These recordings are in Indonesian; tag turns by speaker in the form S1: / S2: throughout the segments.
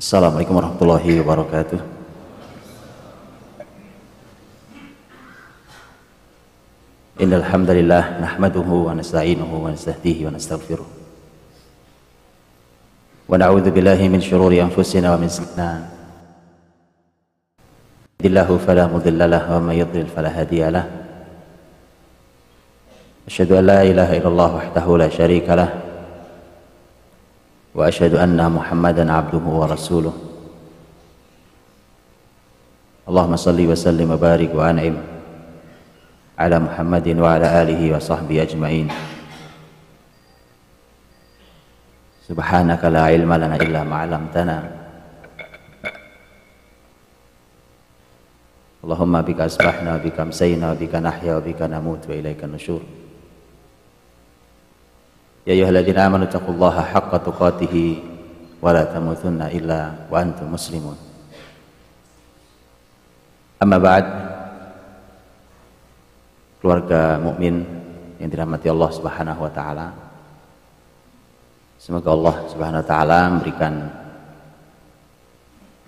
S1: Assalamualaikum warahmatullahi wabarakatuh. Innal hamdalillah nahmaduhu wa nasta'inuhu wa nastahdihi wa nastaghfiruh. Wa na'udzu billahi min shururi anfusina wa min sayyi'atina Dillahu fala mudilla lahu wa may yudlil fala hadiya lahu. Asyhadu an la ilaha illallah wahdahu la syarika lahu وأشهد أن محمدا عبده ورسوله. اللهم صل وسلم وبارك وأنعم على محمد وعلى آله وصحبه أجمعين. سبحانك لا علم لنا إلا ما علمتنا. اللهم بك أصبحنا وبك أمسينا وبك نحيا وبك نموت وإليك النشور. Ya ayyuhalladzina amanu taqullaha haqqa tuqatih wa la tamutunna illa wa antum muslimun. Amma ba'd keluarga mukmin yang dirahmati Allah Subhanahu wa taala. Semoga Allah Subhanahu wa taala memberikan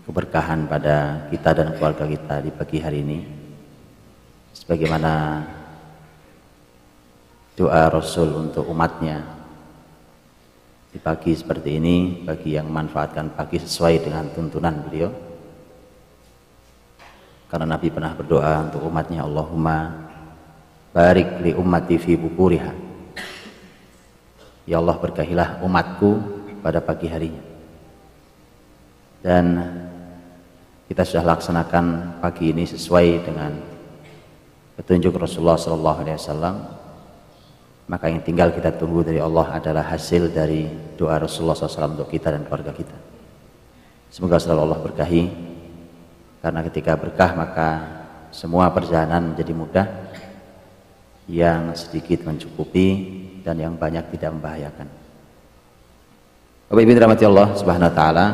S1: keberkahan pada kita dan keluarga kita di pagi hari ini. Sebagaimana doa Rasul untuk umatnya di pagi seperti ini bagi yang memanfaatkan pagi sesuai dengan tuntunan beliau. Karena Nabi pernah berdoa untuk umatnya Allahumma barik li ummati fi bukuriha ya Allah berkahilah umatku pada pagi harinya. Dan kita sudah laksanakan pagi ini sesuai dengan petunjuk Rasulullah Wasallam maka yang tinggal kita tunggu dari Allah adalah hasil dari doa Rasulullah SAW untuk kita dan keluarga kita. Semoga selalu Allah berkahi. Karena ketika berkah maka semua perjalanan menjadi mudah yang sedikit mencukupi dan yang banyak tidak membahayakan. Bapak Ibu dirahmati Allah Subhanahu wa taala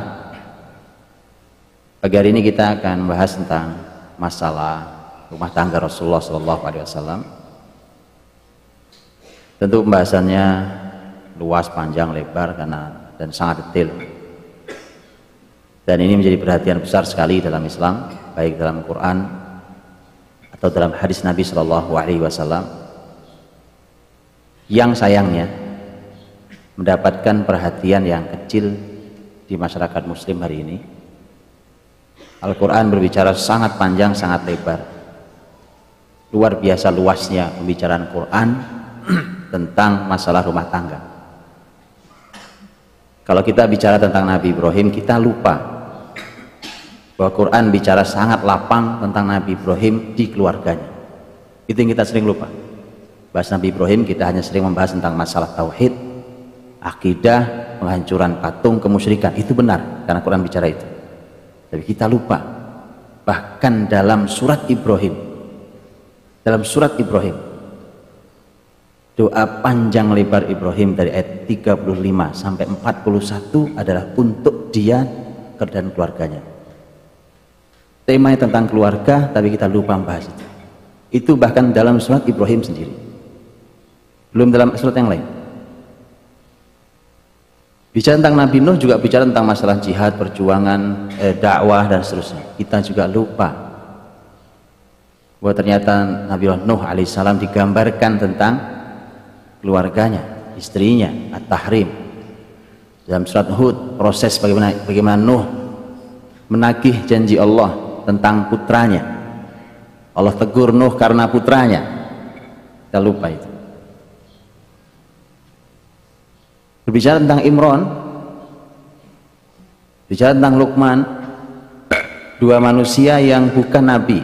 S1: pagi hari ini kita akan membahas tentang masalah rumah tangga Rasulullah SAW Tentu pembahasannya luas, panjang, lebar karena dan sangat detail. Dan ini menjadi perhatian besar sekali dalam Islam, baik dalam Quran atau dalam hadis Nabi Shallallahu Alaihi Wasallam. Yang sayangnya mendapatkan perhatian yang kecil di masyarakat Muslim hari ini. Al-Quran berbicara sangat panjang, sangat lebar. Luar biasa luasnya pembicaraan Quran tentang masalah rumah tangga. Kalau kita bicara tentang Nabi Ibrahim, kita lupa bahwa Quran bicara sangat lapang tentang Nabi Ibrahim di keluarganya. Itu yang kita sering lupa. Bahas Nabi Ibrahim kita hanya sering membahas tentang masalah tauhid, akidah, penghancuran patung, kemusyrikan. Itu benar karena Quran bicara itu. Tapi kita lupa bahkan dalam surat Ibrahim dalam surat Ibrahim doa panjang lebar Ibrahim dari ayat 35 sampai 41 adalah untuk dia dan keluarganya. Temanya tentang keluarga tapi kita lupa membahas itu. Itu bahkan dalam surat Ibrahim sendiri. Belum dalam surat yang lain. Bicara tentang Nabi Nuh juga bicara tentang masalah jihad, perjuangan, eh, dakwah dan seterusnya. Kita juga lupa bahwa ternyata Nabi Nuh alaihissalam digambarkan tentang keluarganya, istrinya, at-tahrim. Dalam surat Hud, proses bagaimana bagaimana Nuh menagih janji Allah tentang putranya. Allah tegur Nuh karena putranya. Kita lupa itu. Berbicara tentang Imron, bicara tentang Lukman, dua manusia yang bukan nabi.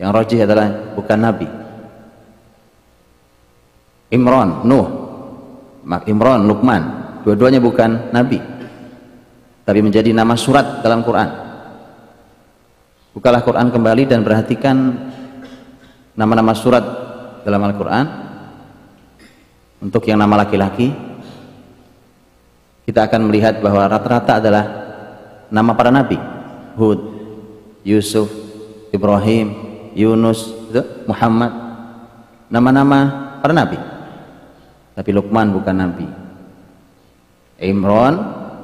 S1: Yang rojih adalah bukan nabi Imran, Nuh, Imran, Luqman, dua-duanya bukan nabi. Tapi menjadi nama surat dalam Quran. Bukalah Quran kembali dan perhatikan nama-nama surat dalam Al-Quran. Untuk yang nama laki-laki, kita akan melihat bahwa rata-rata adalah nama para nabi. Hud, Yusuf, Ibrahim, Yunus, Muhammad. Nama-nama para nabi tapi Luqman bukan nabi. Imran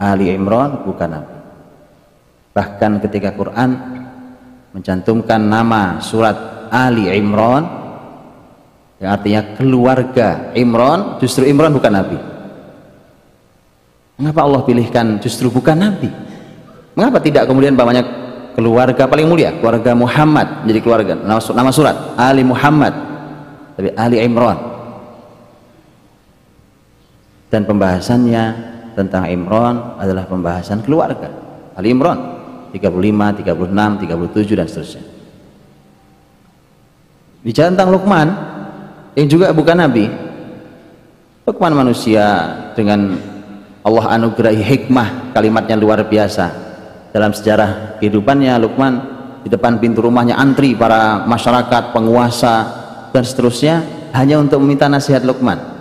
S1: Ali Imran bukan nabi. Bahkan ketika Quran mencantumkan nama surat Ali Imran yang artinya keluarga Imran justru Imran bukan Nabi. Mengapa Allah pilihkan justru bukan Nabi? Mengapa tidak kemudian banyak keluarga paling mulia? Keluarga Muhammad menjadi keluarga. Nama surat Ali Muhammad. Tapi Ali Imran dan pembahasannya tentang Imran adalah pembahasan keluarga. Ali Imran 35, 36, 37 dan seterusnya. Bicara tentang Luqman yang juga bukan Nabi Luqman manusia dengan Allah anugerahi hikmah kalimatnya luar biasa. Dalam sejarah kehidupannya Lukman di depan pintu rumahnya antri para masyarakat, penguasa dan seterusnya hanya untuk meminta nasihat Lukman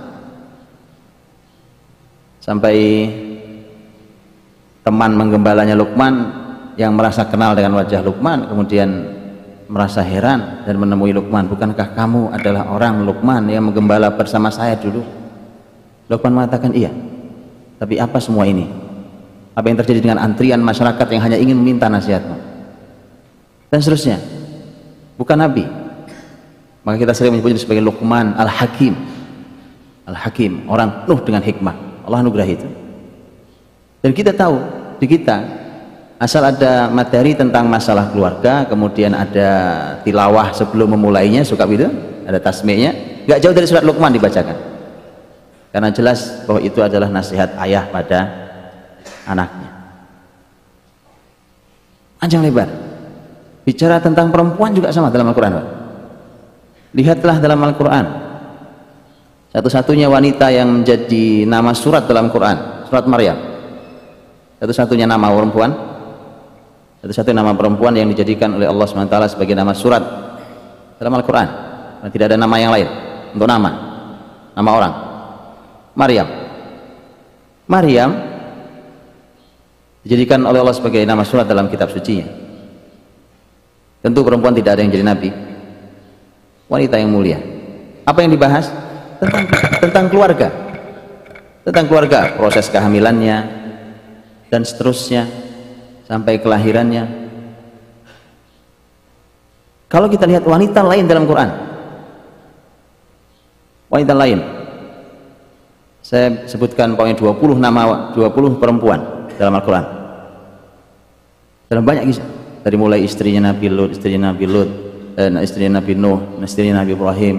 S1: sampai teman menggembalanya Lukman yang merasa kenal dengan wajah Lukman kemudian merasa heran dan menemui Lukman bukankah kamu adalah orang Lukman yang menggembala bersama saya dulu? Lukman mengatakan iya. Tapi apa semua ini? Apa yang terjadi dengan antrian masyarakat yang hanya ingin meminta nasihatmu? Dan seterusnya. Bukan Nabi. Maka kita sering menyebutnya sebagai Luqman Al-Hakim. Al-Hakim orang penuh dengan hikmah Allah anugerah itu. Dan kita tahu di kita asal ada materi tentang masalah keluarga kemudian ada tilawah sebelum memulainya suka itu ada tasmihnya gak jauh dari surat Luqman dibacakan. Karena jelas bahwa itu adalah nasihat ayah pada anaknya. Panjang lebar. Bicara tentang perempuan juga sama dalam Al-Quran lihatlah dalam Al-Quran satu-satunya wanita yang menjadi nama surat dalam Quran surat Maryam. Satu-satunya nama perempuan. Satu-satunya nama perempuan yang dijadikan oleh Allah SWT sebagai nama surat dalam Al-Quran. Tidak ada nama yang lain untuk nama nama orang. Maryam. Maryam dijadikan oleh Allah sebagai nama surat dalam kitab suci tentu perempuan tidak ada yang jadi nabi. Wanita yang mulia. Apa yang dibahas tentang tentang keluarga. Tentang keluarga proses kehamilannya dan seterusnya sampai kelahirannya. Kalau kita lihat wanita lain dalam Quran. Wanita lain. Saya sebutkan pokoknya 20 nama 20 perempuan dalam Al-Quran. Dalam banyak kisah. Dari mulai istrinya Nabi Lut, istrinya Nabi Lut, eh, istrinya Nabi Nuh, istrinya Nabi Ibrahim,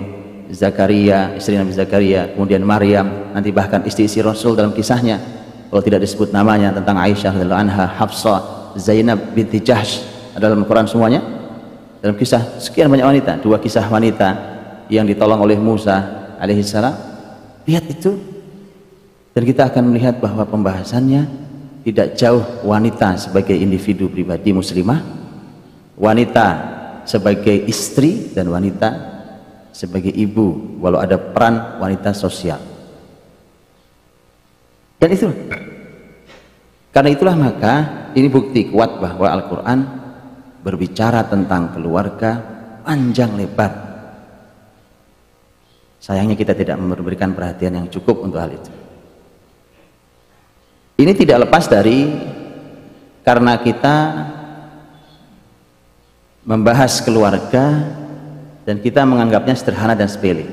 S1: Zakaria, istri Nabi Zakaria, kemudian Maryam, nanti bahkan istri-istri Rasul dalam kisahnya, kalau tidak disebut namanya tentang Aisyah radhiyallahu anha, Hafsah, Zainab binti Jahsh, dalam Al-Quran semuanya. Dalam kisah sekian banyak wanita, dua kisah wanita yang ditolong oleh Musa alaihissalam. Lihat itu dan kita akan melihat bahwa pembahasannya tidak jauh wanita sebagai individu pribadi muslimah wanita sebagai istri dan wanita sebagai ibu walau ada peran wanita sosial. Dan itu. Karena itulah maka ini bukti kuat bahwa Al-Quran berbicara tentang keluarga panjang lebar. Sayangnya kita tidak memberikan perhatian yang cukup untuk hal itu. Ini tidak lepas dari karena kita membahas keluarga dan kita menganggapnya sederhana dan sepele.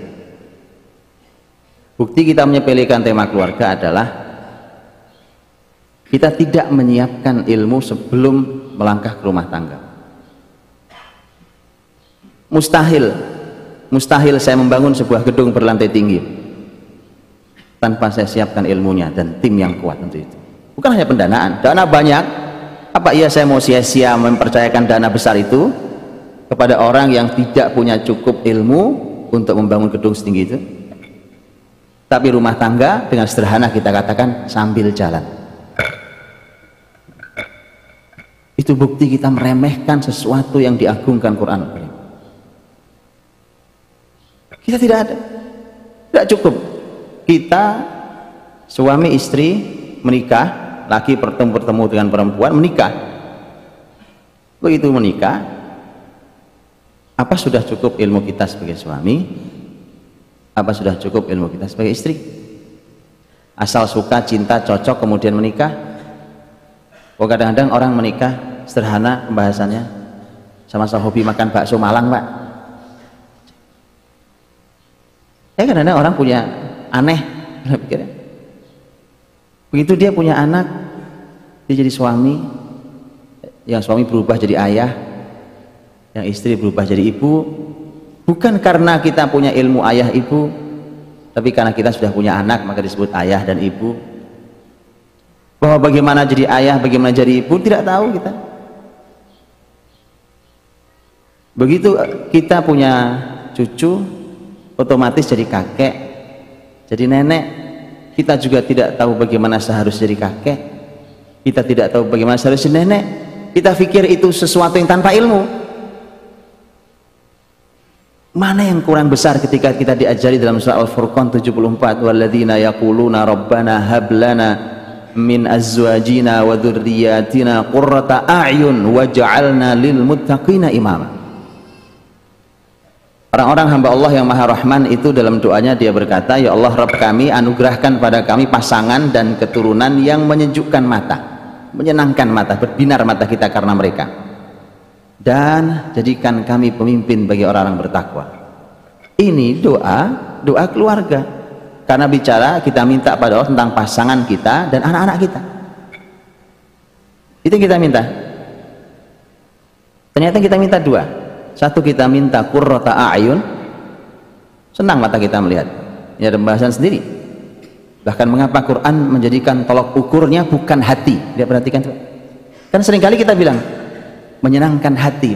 S1: Bukti kita menyepelekan tema keluarga adalah kita tidak menyiapkan ilmu sebelum melangkah ke rumah tangga. Mustahil, mustahil saya membangun sebuah gedung berlantai tinggi tanpa saya siapkan ilmunya dan tim yang kuat untuk itu bukan hanya pendanaan dana banyak apa iya saya mau sia-sia mempercayakan dana besar itu kepada orang yang tidak punya cukup ilmu untuk membangun gedung setinggi itu. Tapi rumah tangga dengan sederhana kita katakan sambil jalan. Itu bukti kita meremehkan sesuatu yang diagungkan Quran. Kita tidak ada. Tidak cukup. Kita suami istri menikah laki bertemu bertemu dengan perempuan menikah. Begitu menikah apa sudah cukup ilmu kita sebagai suami? Apa sudah cukup ilmu kita sebagai istri? Asal suka cinta cocok kemudian menikah? Oh kadang-kadang orang menikah sederhana pembahasannya. Sama-sama hobi makan bakso Malang pak. Ya kadang-kadang orang punya aneh. Begitu dia punya anak dia jadi suami. Yang suami berubah jadi ayah yang istri berubah jadi ibu bukan karena kita punya ilmu ayah ibu tapi karena kita sudah punya anak maka disebut ayah dan ibu. Bahwa bagaimana jadi ayah bagaimana jadi ibu tidak tahu kita. Begitu kita punya cucu otomatis jadi kakek jadi nenek. Kita juga tidak tahu bagaimana seharusnya jadi kakek. Kita tidak tahu bagaimana seharusnya nenek. Kita pikir itu sesuatu yang tanpa ilmu mana yang kurang besar ketika kita diajari dalam surah Al-Furqan 74 walladzina yaquluna rabbana hablana min azwajina wa dhurriyyatina qurrata a'yun waj'alna lil muttaqina imama Orang-orang hamba Allah yang maha rahman itu dalam doanya dia berkata, Ya Allah Rabb kami anugerahkan pada kami pasangan dan keturunan yang menyejukkan mata, menyenangkan mata, berbinar mata kita karena mereka. Dan jadikan kami pemimpin bagi orang-orang bertakwa. Ini doa, doa keluarga. Karena bicara kita minta pada Allah tentang pasangan kita dan anak-anak kita. Itu yang kita minta. Ternyata kita minta dua satu kita minta kurrota a'yun senang mata kita melihat ini ada pembahasan sendiri bahkan mengapa Quran menjadikan tolok ukurnya bukan hati dia perhatikan kan sering kali kita bilang menyenangkan hati.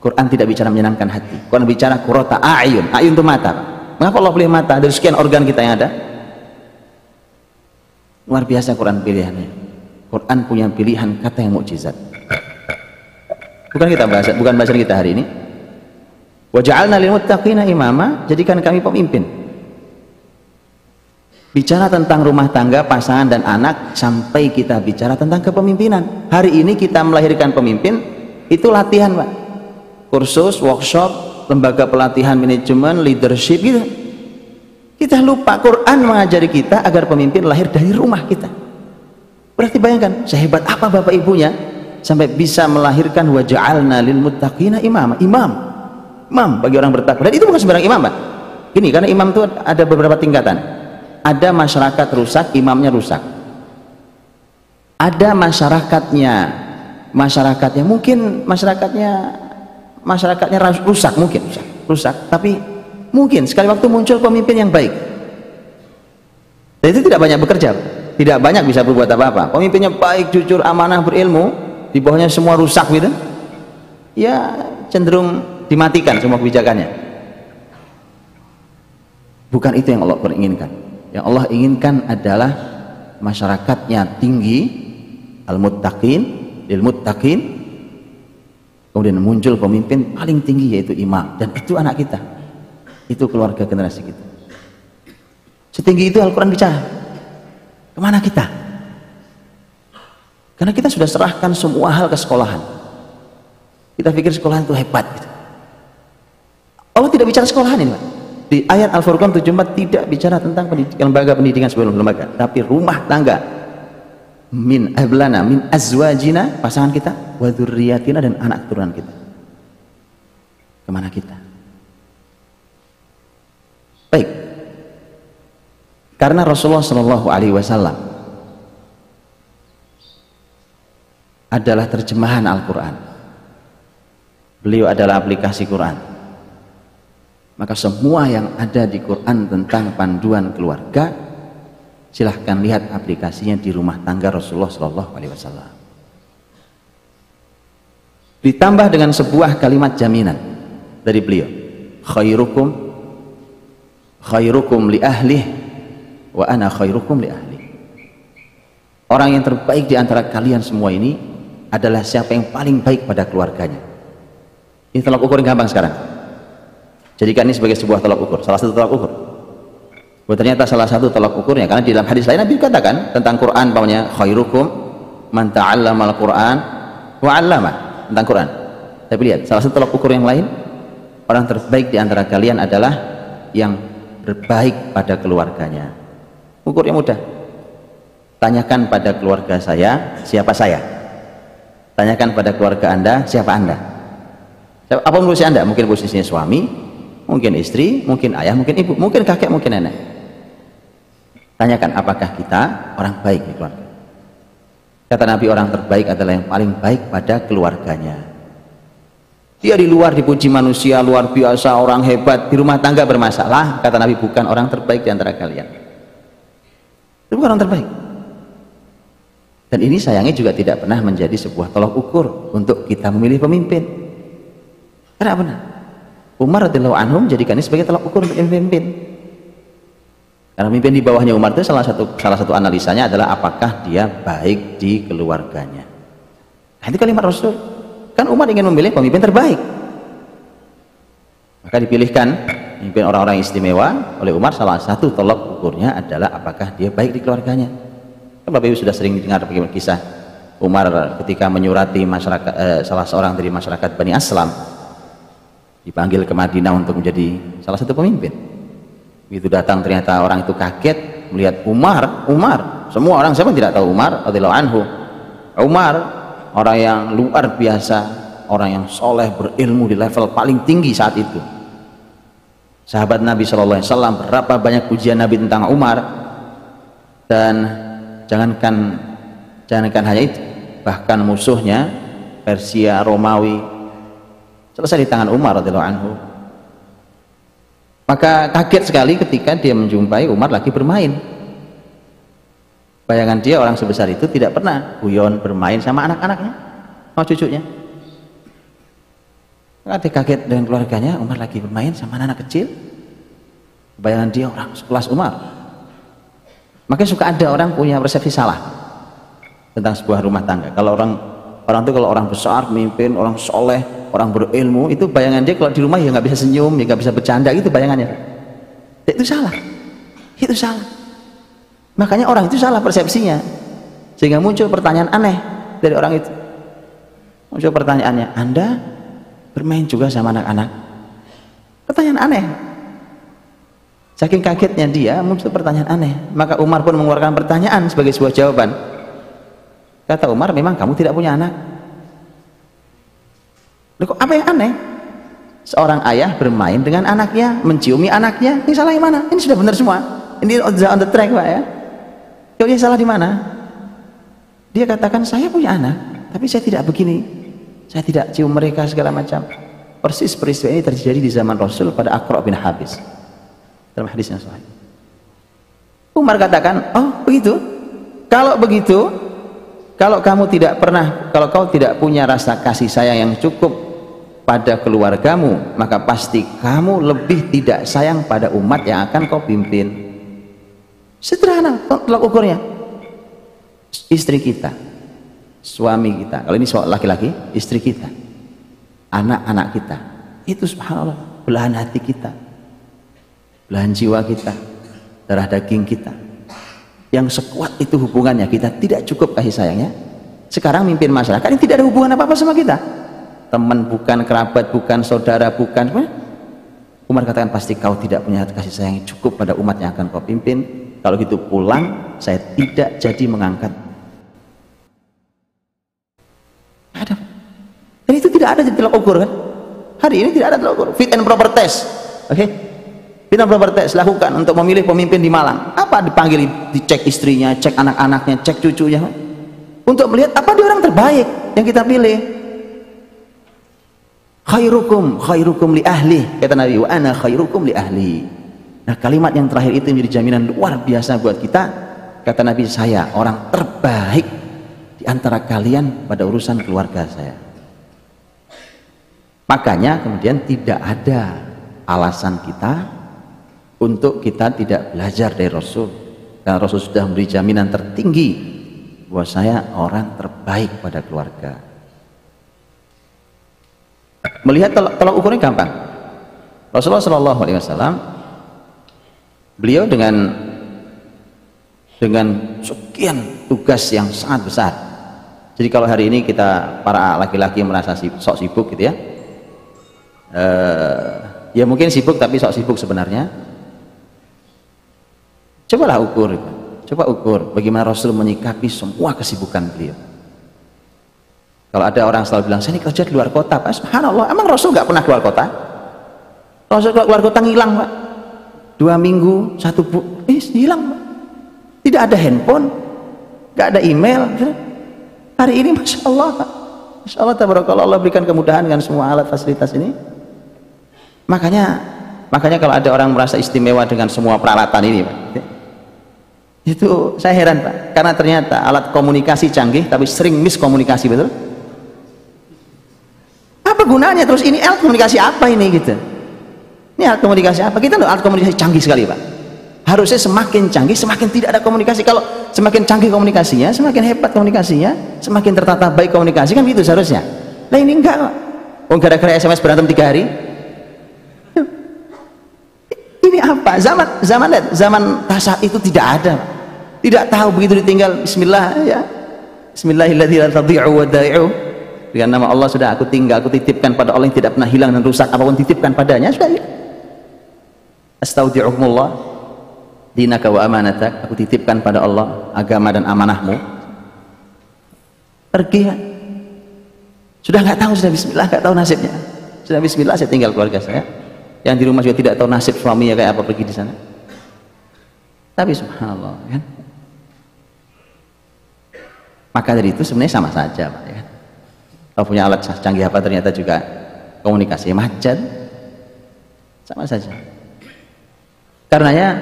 S1: Quran tidak bicara menyenangkan hati. Quran bicara kurrota a'yun. A'yun itu mata. Mengapa Allah pilih mata? Dari sekian organ kita yang ada? Luar biasa Quran pilihannya. Quran punya pilihan kata yang mukjizat. Bukan kita bahas, bukan bahasan kita hari ini. Waja'alna lil muttaqina imama, jadikan kami pemimpin. Bicara tentang rumah tangga, pasangan dan anak sampai kita bicara tentang kepemimpinan. Hari ini kita melahirkan pemimpin, itu latihan, Pak. Kursus, workshop, lembaga pelatihan manajemen, leadership gitu. Kita lupa Quran mengajari kita agar pemimpin lahir dari rumah kita. Berarti bayangkan, sehebat apa bapak ibunya sampai bisa melahirkan waja'alna lil muttaqina imam imam imam bagi orang bertakwa dan itu bukan sembarang imam Pak ini karena imam itu ada beberapa tingkatan ada masyarakat rusak imamnya rusak. Ada masyarakatnya masyarakatnya mungkin masyarakatnya masyarakatnya rusak mungkin rusak, rusak. Tapi mungkin sekali waktu muncul pemimpin yang baik. Dan itu tidak banyak bekerja tidak banyak bisa berbuat apa-apa. Pemimpinnya baik jujur amanah berilmu di bawahnya semua rusak gitu. Ya cenderung dimatikan semua kebijakannya. Bukan itu yang Allah inginkan yang Allah inginkan adalah masyarakatnya tinggi al-muttaqin lil muttaqin kemudian muncul pemimpin paling tinggi yaitu imam dan itu anak kita itu keluarga generasi kita setinggi itu Al-Quran bicara ke mana kita karena kita sudah serahkan semua hal ke sekolahan. Kita pikir sekolahan itu hebat. Gitu. Allah tidak bicara sekolahan ini, Pak. Di ayat Al-Furqan 74 tidak bicara tentang pendidikan, lembaga pendidikan sebelum lembaga, tapi rumah tangga. Min ablana, min azwajina, pasangan kita, wa dan anak keturunan kita. Ke mana kita? Baik. Karena Rasulullah Shallallahu Alaihi Wasallam adalah terjemahan Al-Quran beliau adalah aplikasi Quran maka semua yang ada di Quran tentang panduan keluarga silahkan lihat aplikasinya di rumah tangga Rasulullah Shallallahu Alaihi Wasallam. Ditambah dengan sebuah kalimat jaminan dari beliau. Khairukum khairukum li ahlih wa ana khairukum li ahli. Orang yang terbaik di antara kalian semua ini adalah siapa yang paling baik pada keluarganya. Ini tolak ukur gampang sekarang jadikan ini sebagai sebuah tolak ukur salah satu tolak ukur. Bahwa ternyata salah satu tolak ukurnya karena di dalam hadis lain Nabi katakan tentang Quran bahwanya khairukum man ta'allama al-Quran wa 'allama tentang Quran. Tapi lihat salah satu tolak ukur yang lain orang terbaik di antara kalian adalah yang berbaik pada keluarganya. Ukur yang mudah. Tanyakan pada keluarga saya siapa saya? Tanyakan pada keluarga Anda, siapa Anda? Apa posisi Anda? Mungkin posisinya suami, mungkin istri, mungkin ayah, mungkin ibu, mungkin kakek, mungkin nenek. Tanyakan apakah kita orang baik di keluarga. Kata Nabi orang terbaik adalah yang paling baik pada keluarganya. Dia di luar dipuji manusia luar biasa, orang hebat, di rumah tangga bermasalah. Kata Nabi bukan orang terbaik di antara kalian. Itu bukan orang terbaik. Dan ini sayangnya juga tidak pernah menjadi sebuah tolak ukur untuk kita memilih pemimpin. Karena benar. Umar radhiyallahu anhu ini sebagai tolak ukur untuk pemimpin. Karena pemimpin di bawahnya Umar itu salah satu salah satu analisanya adalah apakah dia baik di keluarganya. Nah, itu kalimat Rasul. Kan Umar ingin memilih pemimpin terbaik. Maka dipilihkan pemimpin orang-orang istimewa oleh Umar salah satu tolak ukurnya adalah apakah dia baik di keluarganya. Kan Bapak Ibu sudah sering dengar bagaimana kisah Umar ketika menyurati masyarakat eh, salah seorang dari masyarakat Bani Aslam dipanggil ke Madinah untuk menjadi salah satu pemimpin. Begitu datang ternyata orang itu kaget melihat Umar, Umar. Semua orang siapa tidak tahu Umar radhiyallahu anhu. Umar orang yang luar biasa, orang yang soleh berilmu di level paling tinggi saat itu. Sahabat Nabi Shallallahu Alaihi Wasallam berapa banyak pujian Nabi tentang Umar dan jangankan jangankan hanya itu bahkan musuhnya Persia Romawi selesai di tangan Umar radhiyallahu anhu. Maka kaget sekali ketika dia menjumpai Umar lagi bermain. Bayangan dia orang sebesar itu tidak pernah guyon bermain sama anak-anaknya sama cucunya. Maka dia kaget dengan keluarganya Umar lagi bermain sama anak, -anak kecil. Bayangan dia orang sekelas Umar. Makanya suka ada orang punya persepsi salah tentang sebuah rumah tangga. Kalau orang orang itu kalau orang besar, pemimpin, orang soleh, orang berilmu, itu bayangan dia kalau di rumah ya nggak bisa senyum, ya nggak bisa bercanda, itu bayangannya. Itu salah. Itu salah. Makanya orang itu salah persepsinya. Sehingga muncul pertanyaan aneh dari orang itu. Muncul pertanyaannya, Anda bermain juga sama anak-anak? Pertanyaan aneh. Saking kagetnya dia muncul pertanyaan aneh. Maka Umar pun mengeluarkan pertanyaan sebagai sebuah jawaban. Kata Umar, memang kamu tidak punya anak. Loh, apa yang aneh? Seorang ayah bermain dengan anaknya, menciumi anaknya. Ini salah di mana? Ini sudah benar semua. Ini on the track, Pak ya. Kau dia salah di mana? Dia katakan, saya punya anak, tapi saya tidak begini. Saya tidak cium mereka segala macam. Persis peristiwa ini terjadi di zaman Rasul pada Akra bin Habis dalam hadis yang sahih. Umar katakan, "Oh, begitu? Kalau begitu, kalau kamu tidak pernah, kalau kau tidak punya rasa kasih sayang yang cukup pada keluargamu, maka pasti kamu lebih tidak sayang pada umat yang akan kau pimpin." Sederhana tolak ukurnya. Istri kita, suami kita, kalau ini laki-laki, istri kita, anak-anak kita, itu subhanallah belahan hati kita. Belahan jiwa kita darah daging kita. Yang sekuat itu hubungannya. Kita tidak cukup kasih sayangnya. Sekarang mimpin masyarakat yang tidak ada hubungan apa-apa sama kita teman bukan kerabat bukan saudara bukan? Umar katakan pasti kau tidak punya kasih sayang yang cukup pada umat yang akan kau pimpin kalau gitu pulang saya tidak jadi mengangkat ada dan itu tidak ada di telok ukur kan hari ini tidak ada telok ukur fit and proper test oke okay? Bina berapa tes lakukan untuk memilih pemimpin di Malang? Apa dipanggil, dicek istrinya, cek anak-anaknya, cek cucunya. Untuk melihat apa dia orang terbaik yang kita pilih. Khairukum khairukum li ahli kata Nabi wa ana khairukum li ahli. Nah, kalimat yang terakhir itu menjadi jaminan luar biasa buat kita. Kata Nabi saya orang terbaik di antara kalian pada urusan keluarga saya. Makanya kemudian tidak ada alasan kita untuk kita tidak belajar dari Rasul karena Rasul sudah memberi jaminan tertinggi bahwa saya orang terbaik pada keluarga melihat tolak, ukurnya gampang. Rasulullah Shallallahu Alaihi Wasallam beliau dengan dengan sekian tugas yang sangat besar. Jadi kalau hari ini kita para laki-laki merasa sok sibuk gitu ya eh, ya mungkin sibuk tapi sok sibuk sebenarnya. Cobalah ukur, coba ukur bagaimana Rasul menyikapi semua kesibukan beliau. Kalau ada orang selalu bilang, saya ini kerja di luar kota, Pak. Subhanallah, emang Rasul nggak pernah keluar kota? Rasul keluar kota ngilang, Pak. Dua minggu, satu bu, eh hilang, Pak. Tidak ada handphone, nggak ada email. Hari ini, Masya Allah, Pak. Masya Allah, tabarakallah, Allah berikan kemudahan dengan semua alat fasilitas ini. Makanya, makanya kalau ada orang merasa istimewa dengan semua peralatan ini, Pak. Itu saya heran, Pak. Karena ternyata alat komunikasi canggih, tapi sering miskomunikasi, betul? Apa gunanya terus ini? Alat komunikasi apa ini gitu? Ini alat komunikasi apa? Kita alat komunikasi canggih sekali pak. Harusnya semakin canggih semakin tidak ada komunikasi. Kalau semakin canggih komunikasinya semakin hebat komunikasinya semakin tertata baik komunikasi kan gitu seharusnya. Nah ini enggak kok oh gara-gara SMS berantem tiga hari? Ini apa? Zaman zaman zaman rasa itu tidak ada tidak tahu begitu ditinggal. Bismillah ya. Bismillahirrahmanirrahim dengan nama Allah sudah aku tinggal aku titipkan pada Allah yang tidak pernah hilang dan rusak apa pun titipkan padanya sudah ya astaudi'ukumullah. Dinaka wa amanatak. Aku titipkan pada Allah agama dan amanahmu. Pergi ya. sudah nggak tahu sudah bismillah nggak tahu nasibnya. Sudah bismillah saya tinggal keluarga saya. Yang di rumah juga tidak tahu nasib suaminya kayak apa pergi di sana. Tapi subhanallah kan? Maka dari itu sebenarnya sama saja Pak, ya kalau punya alat canggih apa ternyata juga komunikasi macet. Sama saja. Karenanya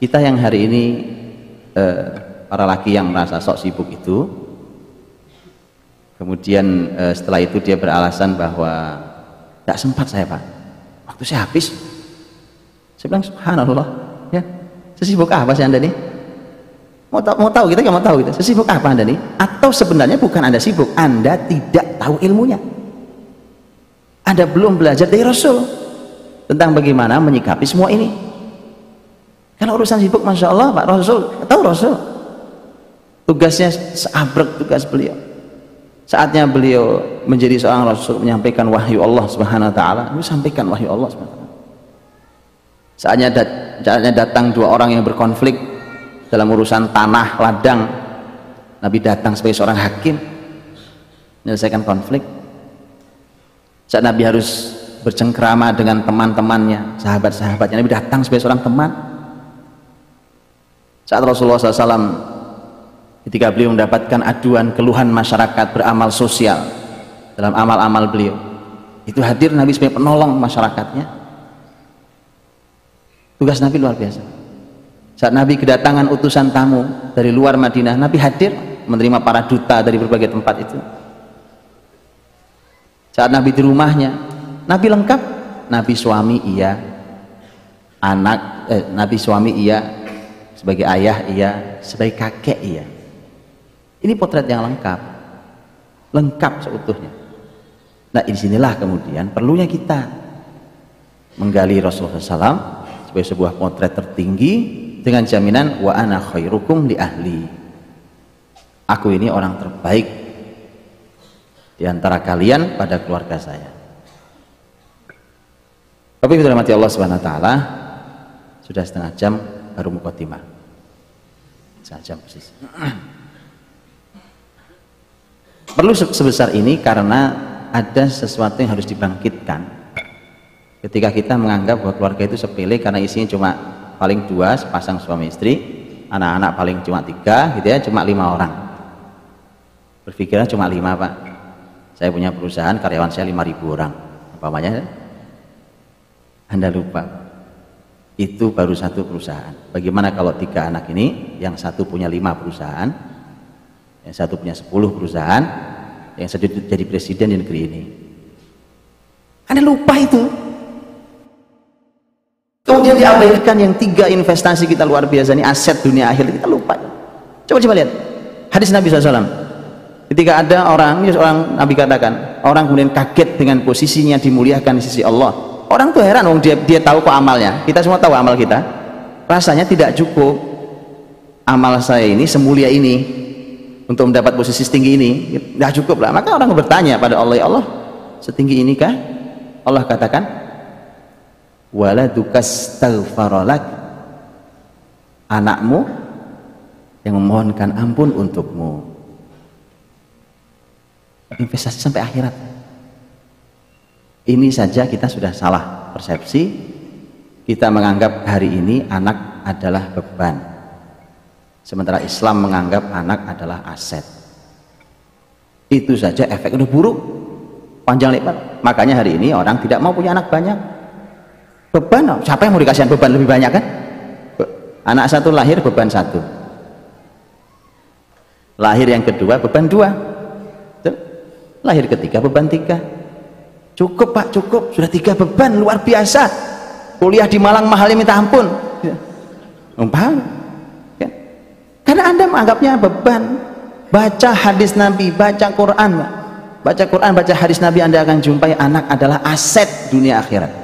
S1: kita yang hari ini eh, para laki yang merasa sok sibuk itu kemudian eh, setelah itu dia beralasan bahwa tidak sempat saya pak. Waktu saya habis. Saya bilang subhanallah ya. Sesibuk apa sih anda nih Mau tahu, mau tahu kita nggak mau tahu kita Sesibuk apa anda nih? Atau sebenarnya bukan anda sibuk, anda tidak tahu ilmunya. Anda belum belajar dari Rasul tentang bagaimana menyikapi semua ini. Kalau urusan sibuk, masya Allah, Pak Rasul tahu Rasul. Tugasnya seabrek tugas beliau. Saatnya beliau menjadi seorang Rasul menyampaikan wahyu Allah Subhanahu Wa Taala, sampaikan wahyu Allah Subhanahu Wa Taala. Saatnya datang dua orang yang berkonflik dalam urusan tanah ladang. Nabi datang sebagai seorang hakim menyelesaikan konflik. Saat Nabi harus bercengkrama dengan teman-temannya sahabat-sahabatnya Nabi datang sebagai seorang teman. Saat Rasulullah SAW ketika beliau mendapatkan aduan keluhan masyarakat beramal sosial dalam amal-amal beliau itu hadir Nabi sebagai penolong masyarakatnya. Tugas Nabi luar biasa saat Nabi kedatangan utusan tamu dari luar Madinah, Nabi hadir menerima para duta dari berbagai tempat itu. Saat Nabi di rumahnya, Nabi lengkap. Nabi suami iya, anak eh, Nabi suami iya, sebagai ayah iya, sebagai kakek iya. Ini potret yang lengkap, lengkap seutuhnya. Nah di sinilah kemudian perlunya kita menggali Rasulullah SAW sebagai sebuah potret tertinggi dengan jaminan wa ana khairukum li ahli. Aku ini orang terbaik di antara kalian pada keluarga saya. Tapi kita mati Allah Subhanahu wa taala sudah setengah jam baru mukaddimah setengah jam persis. Perlu sebesar ini karena ada sesuatu yang harus dibangkitkan. Ketika kita menganggap bahwa keluarga itu sepele karena isinya cuma paling dua sepasang suami istri anak-anak paling cuma tiga gitu ya cuma lima orang. Berpikirnya cuma lima pak. Saya punya perusahaan karyawan saya lima ribu orang umpamanya. Anda lupa itu baru satu perusahaan. Bagaimana kalau tiga anak ini yang satu punya lima perusahaan yang satu punya sepuluh perusahaan yang satu jadi presiden di negeri ini? Anda lupa itu Kemudian diabaikan yang tiga investasi kita luar biasa ini aset dunia akhir kita lupa. Coba coba lihat hadis Nabi SAW. Ketika ada orang, ini seorang Nabi katakan, orang kemudian kaget dengan posisinya dimuliakan di sisi Allah. Orang tuh heran, dia dia tahu kok amalnya. Kita semua tahu amal kita. Rasanya tidak cukup amal saya ini semulia ini untuk mendapat posisi setinggi ini. Tidak cukup lah. Maka orang bertanya pada Allah, ya Allah, setinggi inikah? Allah katakan, waladukastaghfaralak anakmu yang memohonkan ampun untukmu. Investasi sampai akhirat. Ini saja kita sudah salah persepsi. Kita menganggap hari ini anak adalah beban. Sementara Islam menganggap anak adalah aset. Itu saja efek udah buruk. Panjang lebar. Makanya hari ini orang tidak mau punya anak banyak beban siapa yang mau dikasih beban lebih banyak kan? Anak satu lahir beban satu. Lahir yang kedua beban dua. Lahir ketiga beban tiga. Cukup pak cukup. Sudah tiga beban luar biasa. Kuliah di Malang mahalnya minta ampun. Ya. paham? Ya. karena anda menganggapnya beban. Baca hadis Nabi baca Quran baca Quran baca hadis Nabi anda akan jumpai anak adalah aset dunia akhirat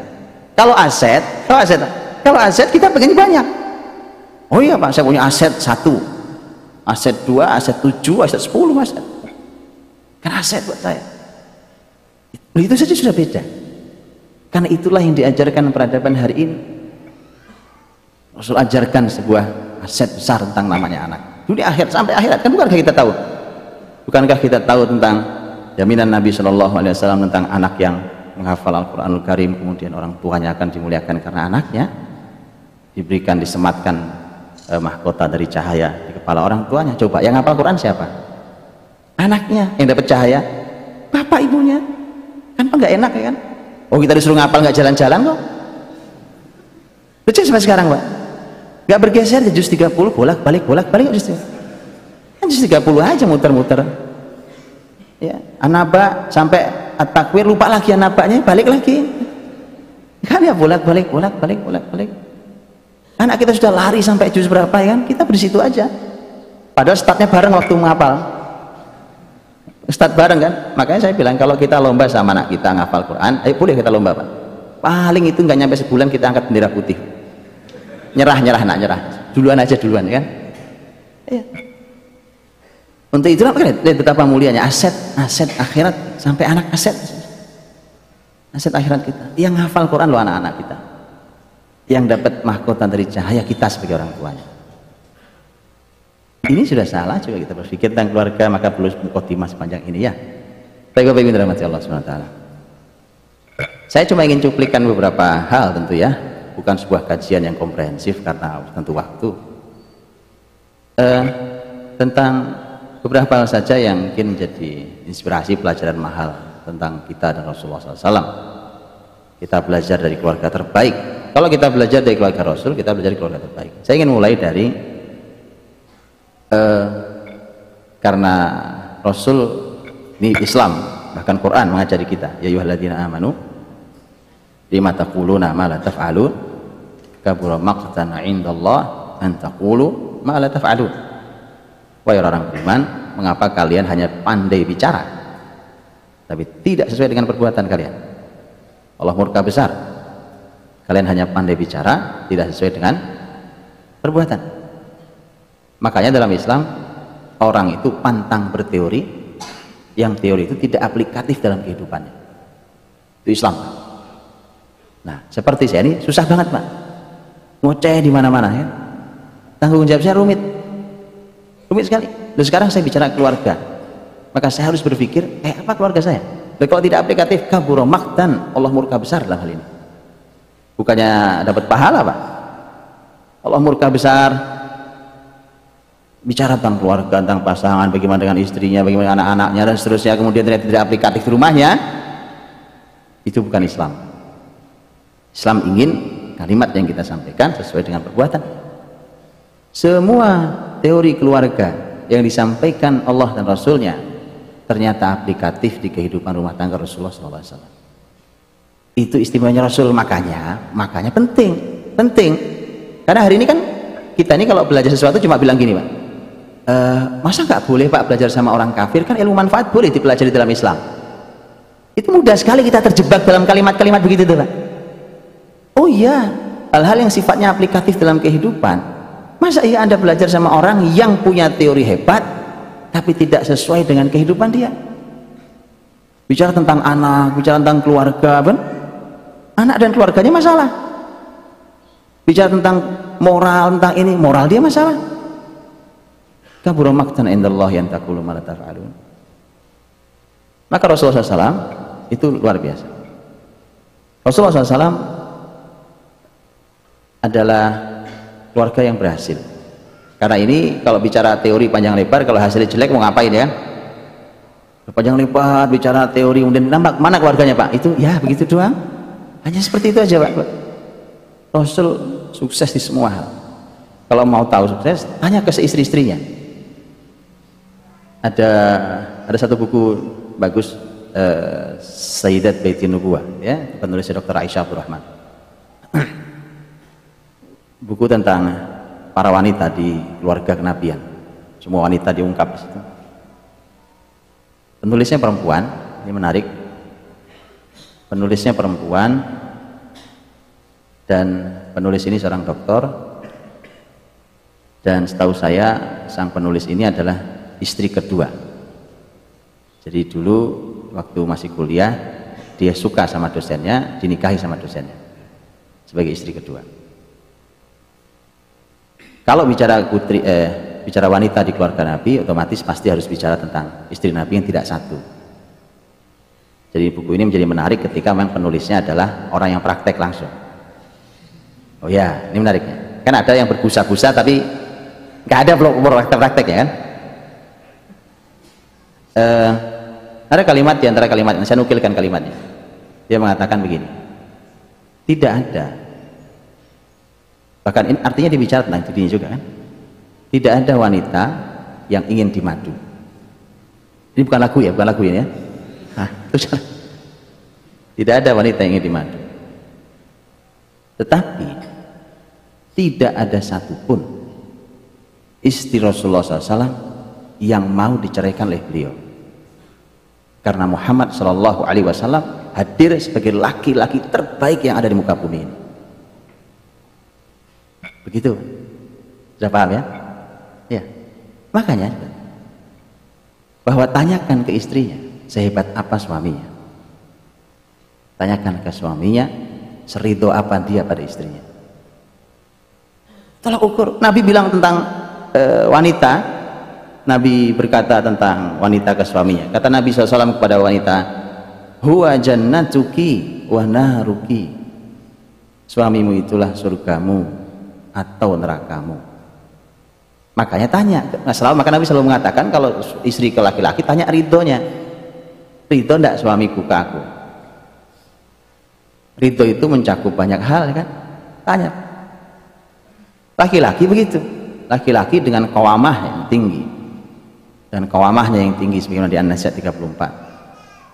S1: kalau aset kalau aset kalau aset kita pengen banyak oh iya pak saya punya aset satu aset dua aset tujuh aset sepuluh aset kan aset buat saya itu saja sudah beda. Karena itulah yang diajarkan peradaban hari ini. Rasul ajarkan sebuah aset besar tentang namanya anak. Dunia akhir sampai akhirat kan bukankah kita tahu? Bukankah kita tahu tentang jaminan Nabi Shallallahu Alaihi Wasallam tentang anak yang menghafal Al-Quranul Karim kemudian orang tuanya akan dimuliakan karena anaknya diberikan disematkan eh, mahkota dari cahaya di kepala orang tuanya. Coba yang hafal Quran siapa? Anaknya yang dapat cahaya. Bapak ibunya. Kan nggak enak ya kan? Oh kita disuruh ngapal nggak jalan-jalan kok. Lucu sampai sekarang pak. Nggak bergeser ya jus 30 bolak balik bolak balik jus kan jus 30 aja muter-muter. Ya anaba sampai at-takwir lupa lagi anabanya balik lagi. Kan ya bolak balik bolak balik bolak balik anak kita sudah lari sampai jus berapa ya kan? Kita di situ aja. Padahal startnya bareng waktu menghafal Ustadz bareng kan? Makanya saya bilang kalau kita lomba sama anak kita ngafal Quran ayo boleh kita lomba pak? Paling itu nggak nyampe sebulan kita angkat bendera putih. Nyerah nyerah nak nyerah. Duluan aja duluan ya kan? Iya. Untuk itulah lihat betapa mulianya aset aset akhirat sampai anak aset. Aset akhirat kita. Yang ngafal Quran lo anak-anak kita. Yang dapat mahkota dari cahaya kita sebagai orang tuanya. Ini sudah salah juga kita berpikir tentang keluarga maka perlu mukadimah sepanjang ini ya. Baik bapak ibu dirahmati Allah SWT saya cuma ingin cuplikan beberapa hal tentu ya. Bukan sebuah kajian yang komprehensif karena tentu waktu. Uh, tentang beberapa hal saja yang mungkin menjadi inspirasi pelajaran mahal tentang kita dan Rasulullah SAW kita belajar dari keluarga terbaik. Kalau kita belajar dari keluarga Rasul kita belajar dari keluarga terbaik. Saya ingin mulai dari eh, karena Rasul ini Islam bahkan Quran mengajari kita. Ya ayyuhalladzina amanu lima taquluna ma la taf'alun? Kabura 'indallah an taqulu ma la taf'alun wahai orang beriman mengapa kalian hanya pandai bicara tapi tidak sesuai dengan perbuatan kalian? Allah murka besar. Kalian hanya pandai bicara tidak sesuai dengan perbuatan. Makanya dalam Islam orang itu pantang berteori yang teori itu tidak aplikatif dalam kehidupannya. Itu Islam. Nah seperti saya ini susah banget pak. Ngoceh di mana-mana ya. Tanggung jawab saya rumit rumit sekali. Dan sekarang saya bicara keluarga. Maka saya harus berpikir eh apa keluarga saya? Dan kalau tidak aplikatif kaburo dan Allah murka besar dalam hal ini. Bukannya dapat pahala pak? Allah murka besar. Bicara tentang keluarga, tentang pasangan, bagaimana dengan istrinya, bagaimana anak-anaknya dan seterusnya, kemudian ternyata tidak aplikatif di rumahnya, itu bukan Islam. Islam ingin kalimat yang kita sampaikan sesuai dengan perbuatan. Semua teori keluarga yang disampaikan Allah dan Rasulnya ternyata aplikatif di kehidupan rumah tangga Rasulullah SAW. Itu istimewanya Rasul makanya, makanya penting, penting. Karena hari ini kan kita ini kalau belajar sesuatu cuma bilang gini, Pak uh, masa nggak boleh pak belajar sama orang kafir kan ilmu manfaat boleh dipelajari dalam Islam itu mudah sekali kita terjebak dalam kalimat-kalimat begitu tuh pak oh iya hal-hal yang sifatnya aplikatif dalam kehidupan masa iya anda belajar sama orang yang punya teori hebat tapi tidak sesuai dengan kehidupan dia bicara tentang anak bicara tentang keluarga ben? anak dan keluarganya masalah bicara tentang moral tentang ini moral dia masalah kabura maktan indallah yang takulu ma taf'alun Maka Rasulullah SAW itu luar biasa. Rasulullah SAW adalah keluarga yang berhasil. Karena ini kalau bicara teori panjang lebar, kalau hasilnya jelek mau ngapain ya? Panjang lebar bicara teori, kemudian nampak mana keluarganya Pak? Itu ya begitu doang. Hanya seperti itu aja Pak. Rasul sukses di semua hal. Kalau mau tahu sukses, tanya ke istri-istrinya. Ada ada satu buku bagus uh, Sayyidat Baitin Nubuwah ya, penulisnya Dr. Aisyah Abdul Rahman. Buku tentang para wanita di keluarga kenabian. Semua wanita diungkap di situ. Penulisnya perempuan, ini menarik. Penulisnya perempuan dan penulis ini seorang dokter dan setahu saya sang penulis ini adalah istri kedua. Jadi dulu waktu masih kuliah dia suka sama dosennya, dinikahi sama dosennya sebagai istri kedua. Kalau bicara putri, eh, bicara wanita di keluarga Nabi, otomatis pasti harus bicara tentang istri Nabi yang tidak satu. Jadi buku ini menjadi menarik ketika memang penulisnya adalah orang yang praktek langsung. Oh ya, ini menariknya. Kan ada yang berbusa-busa tapi nggak ada praktek-praktek ya kan? Uh, ada kalimat di antara kalimat, saya nukilkan kalimatnya. Dia mengatakan begini, tidak ada bahkan ini artinya dibicara tentang dirinya juga kan? Tidak ada wanita yang ingin dimadu. Ini bukan lagu ya bukan lagu ini ya? Hah, tidak ada wanita yang ingin dimadu. Tetapi tidak ada satupun istri Rasulullah SAW yang mau diceraikan oleh beliau. Karena Muhammad Shallallahu Alaihi Wasallam hadir sebagai laki-laki terbaik yang ada di muka bumi ini Begitu. Sudah paham ya? Ya. Makanya bahwa tanyakan ke istrinya, sehebat apa suaminya. Tanyakan ke suaminya, serido apa dia pada istrinya. Tolak ukur. Nabi bilang tentang e, wanita, Nabi berkata tentang wanita ke suaminya. Kata Nabi SAW kepada wanita, Huwa jannatuki wa naruki. Suamimu itulah surgamu atau nerakamu. Makanya tanya nah, selalu maka Nabi selalu mengatakan kalau istri ke laki-laki tanya ridhonya. Ridho ndak suamiku ke aku? Ridho itu mencakup banyak hal kan? Tanya. Laki-laki begitu. Laki-laki dengan kawamah yang tinggi. Dan kawamahnya yang tinggi sebagaimana di An-Nasihat 34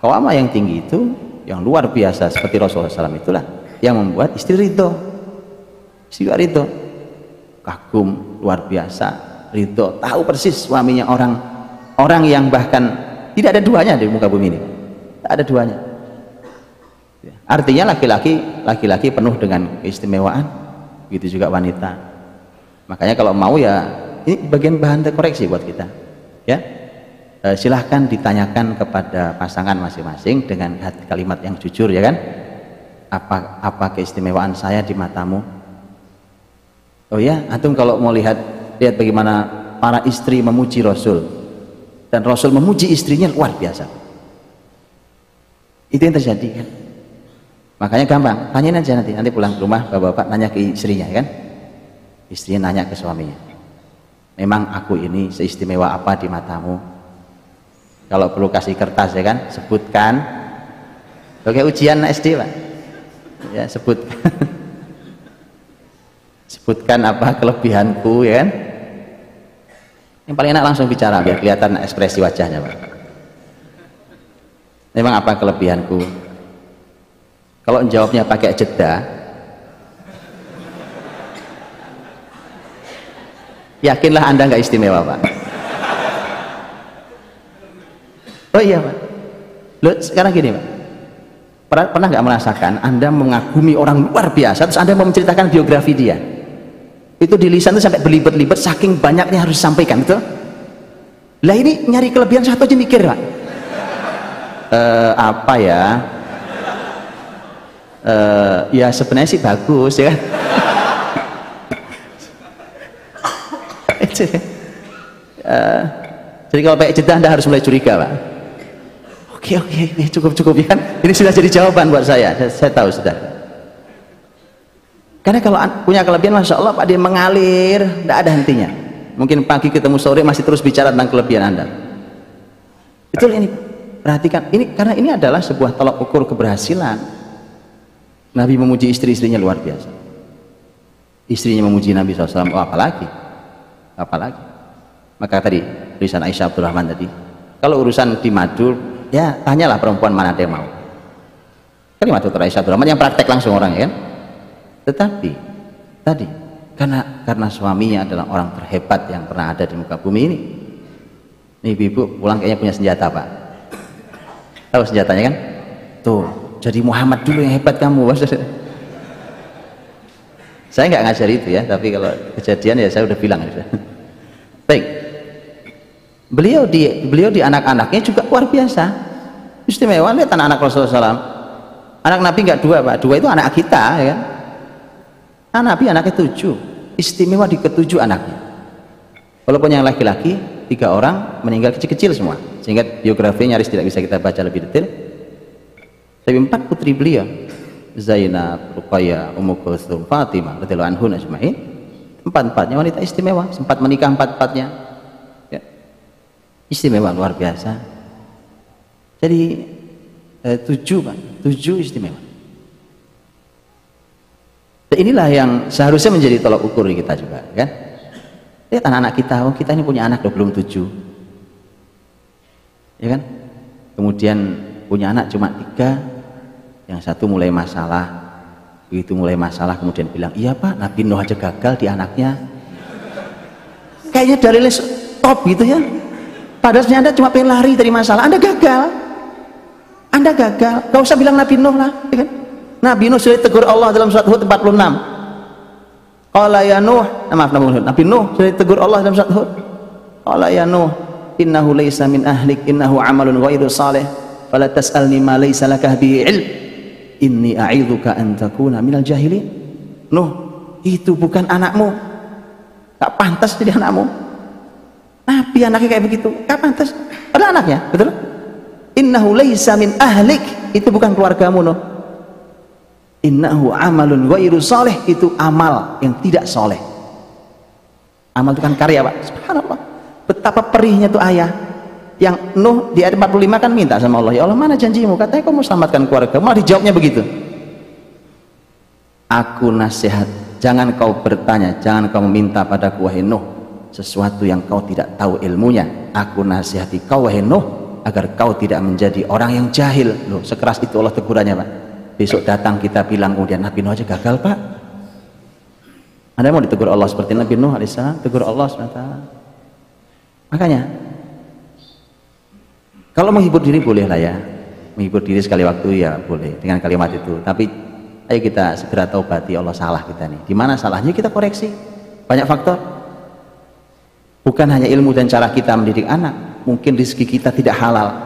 S1: kawamah yang tinggi itu yang luar biasa seperti Rasulullah SAW itulah yang membuat istri ridho. Istri ridho kagum luar biasa ridho tahu persis suaminya orang orang yang bahkan tidak ada duanya di muka bumi ini. Tidak ada duanya. Artinya laki-laki laki-laki penuh dengan keistimewaan begitu juga wanita. Makanya kalau mau ya ini bagian bahan koreksi buat kita ya. E, silahkan ditanyakan kepada pasangan masing-masing dengan kalimat yang jujur ya kan? Apa apa keistimewaan saya di matamu Oh ya, antum kalau mau lihat lihat bagaimana para istri memuji Rasul dan Rasul memuji istrinya luar biasa. Itu yang terjadi kan. Makanya gampang, tanyain aja nanti nanti pulang ke rumah bapak-bapak nanya ke istrinya kan. Istrinya nanya ke suaminya. Memang aku ini seistimewa apa di matamu? Kalau perlu kasih kertas ya kan, sebutkan. Oke ujian SD pak. Ya sebutkan. sebutkan apa kelebihanku ya kan? Yang paling enak langsung bicara biar kelihatan ekspresi wajahnya Pak. Memang apa kelebihanku? Kalau jawabnya pakai jeda yakinlah anda nggak istimewa Pak. Oh iya Pak. Loh, sekarang gini Pak. Pernah nggak merasakan anda mengagumi orang luar biasa terus anda mau menceritakan biografi dia itu di lisan itu sampai berlibat-libat saking banyaknya harus disampaikan itu lah ini nyari kelebihan satu aja mikir pak. E, apa ya? E, ya sebenarnya sih bagus ya e, jadi kalau pakai jeda anda harus mulai curiga pak. Oke oke. Oke cukup cukup ya kan? Ini sudah jadi jawaban buat saya saya, saya tahu sudah karena kalau punya kelebihan masya Allah pak dia mengalir. Tidak ada hentinya. Mungkin pagi ketemu sore masih terus bicara tentang kelebihan anda. Betul ini perhatikan ini karena ini adalah sebuah tolak ukur keberhasilan. Nabi memuji istri-istrinya luar biasa. Istrinya memuji Nabi SAW oh apalagi? Apalagi? Maka tadi tulisan Aisyah Abdurrahman tadi kalau urusan di madu ya tanyalah perempuan mana dia mau. Kalimat Dr. Aisyah Abdurrahman yang praktek langsung orang ya kan tetapi tadi karena karena suaminya adalah orang terhebat yang pernah ada di muka bumi ini. Nih ibu pulang kayaknya punya senjata pak. Tahu senjatanya kan? Tuh jadi Muhammad dulu yang hebat kamu saya nggak ngajar itu ya tapi kalau kejadian ya saya udah bilang ya baik. Beliau di beliau di anak-anaknya juga luar biasa. Istimewa. Lihat anak-anak Rasulullah SAW anak Nabi nggak dua pak. Dua itu anak kita ya kan anak Nabi anaknya tujuh. Istimewa di ketujuh anaknya. Walaupun yang laki-laki tiga orang meninggal kecil-kecil semua. Sehingga biografinya nyaris tidak bisa kita baca lebih detail. Tapi empat putri beliau Zainab, Ruqayyah, Ummu Kulthum, Fatimah radhiyallahu anhu ajma'in. Empat-empatnya wanita istimewa. Sempat menikah empat-empatnya. Ya. istimewa luar biasa. Jadi eh, tujuh kan tujuh istimewa inilah yang seharusnya menjadi tolak ukur kita juga kan? Lihat anak-anak kita oh kita ini punya anak belum tujuh. Ya kan? Kemudian punya anak cuma tiga yang satu mulai masalah begitu mulai masalah kemudian bilang iya pak Nabi Nuh aja gagal di anaknya. Kayaknya dari top gitu ya. Padahal anda cuma pengen lari dari masalah. Anda gagal. Anda gagal. Gak usah bilang Nabi Nuh lah ya kan? Nabi Nuh sudah ditegur Allah dalam surat Hud 46 Qala ya Nuh nah, maaf Nabi Nuh. Nabi Nuh sudah ditegur Allah dalam surat Hud. Qala ya Nuh innahu laysa min ahlik innahu amalun ghairu salih. Fala tas'alni ma laysa laka bihi ilm. Inni a'idzuka an takuna minal jahilin. Nuh itu bukan anakmu. Tak pantas jadi anakmu. Nabi anaknya kayak begitu. Gak pantas. Ada anaknya betul? Innahu laysa min ahlik. Itu bukan keluargamu Nuh innahu amalun ghairu salih. Itu amal yang tidak soleh. Amal itu kan karya Pak. Subhanallah. Betapa perihnya tuh ayah. Yang Nuh di ayat 45 kan minta sama Allah ya Allah mana janjimu? Katanya kau mau selamatkan keluarga. Malah dijawabnya begitu. Aku nasihat jangan kau bertanya jangan kau meminta pada wahai Nuh sesuatu yang kau tidak tahu ilmunya. Aku nasihati kau wahai Nuh agar kau tidak menjadi orang yang jahil. Loh sekeras itu Allah tegurannya Pak besok datang kita bilang kemudian Nabi Nuh aja gagal Pak. Anda mau ditegur Allah seperti Nabi Nuh alaihissalam tegur Allah SWT makanya kalau menghibur diri boleh lah ya. Menghibur diri sekali waktu ya boleh dengan kalimat itu. Tapi ayo kita segera taubati Allah salah kita nih. Di mana salahnya kita koreksi? Banyak faktor. Bukan hanya ilmu dan cara kita mendidik anak mungkin rezeki kita tidak halal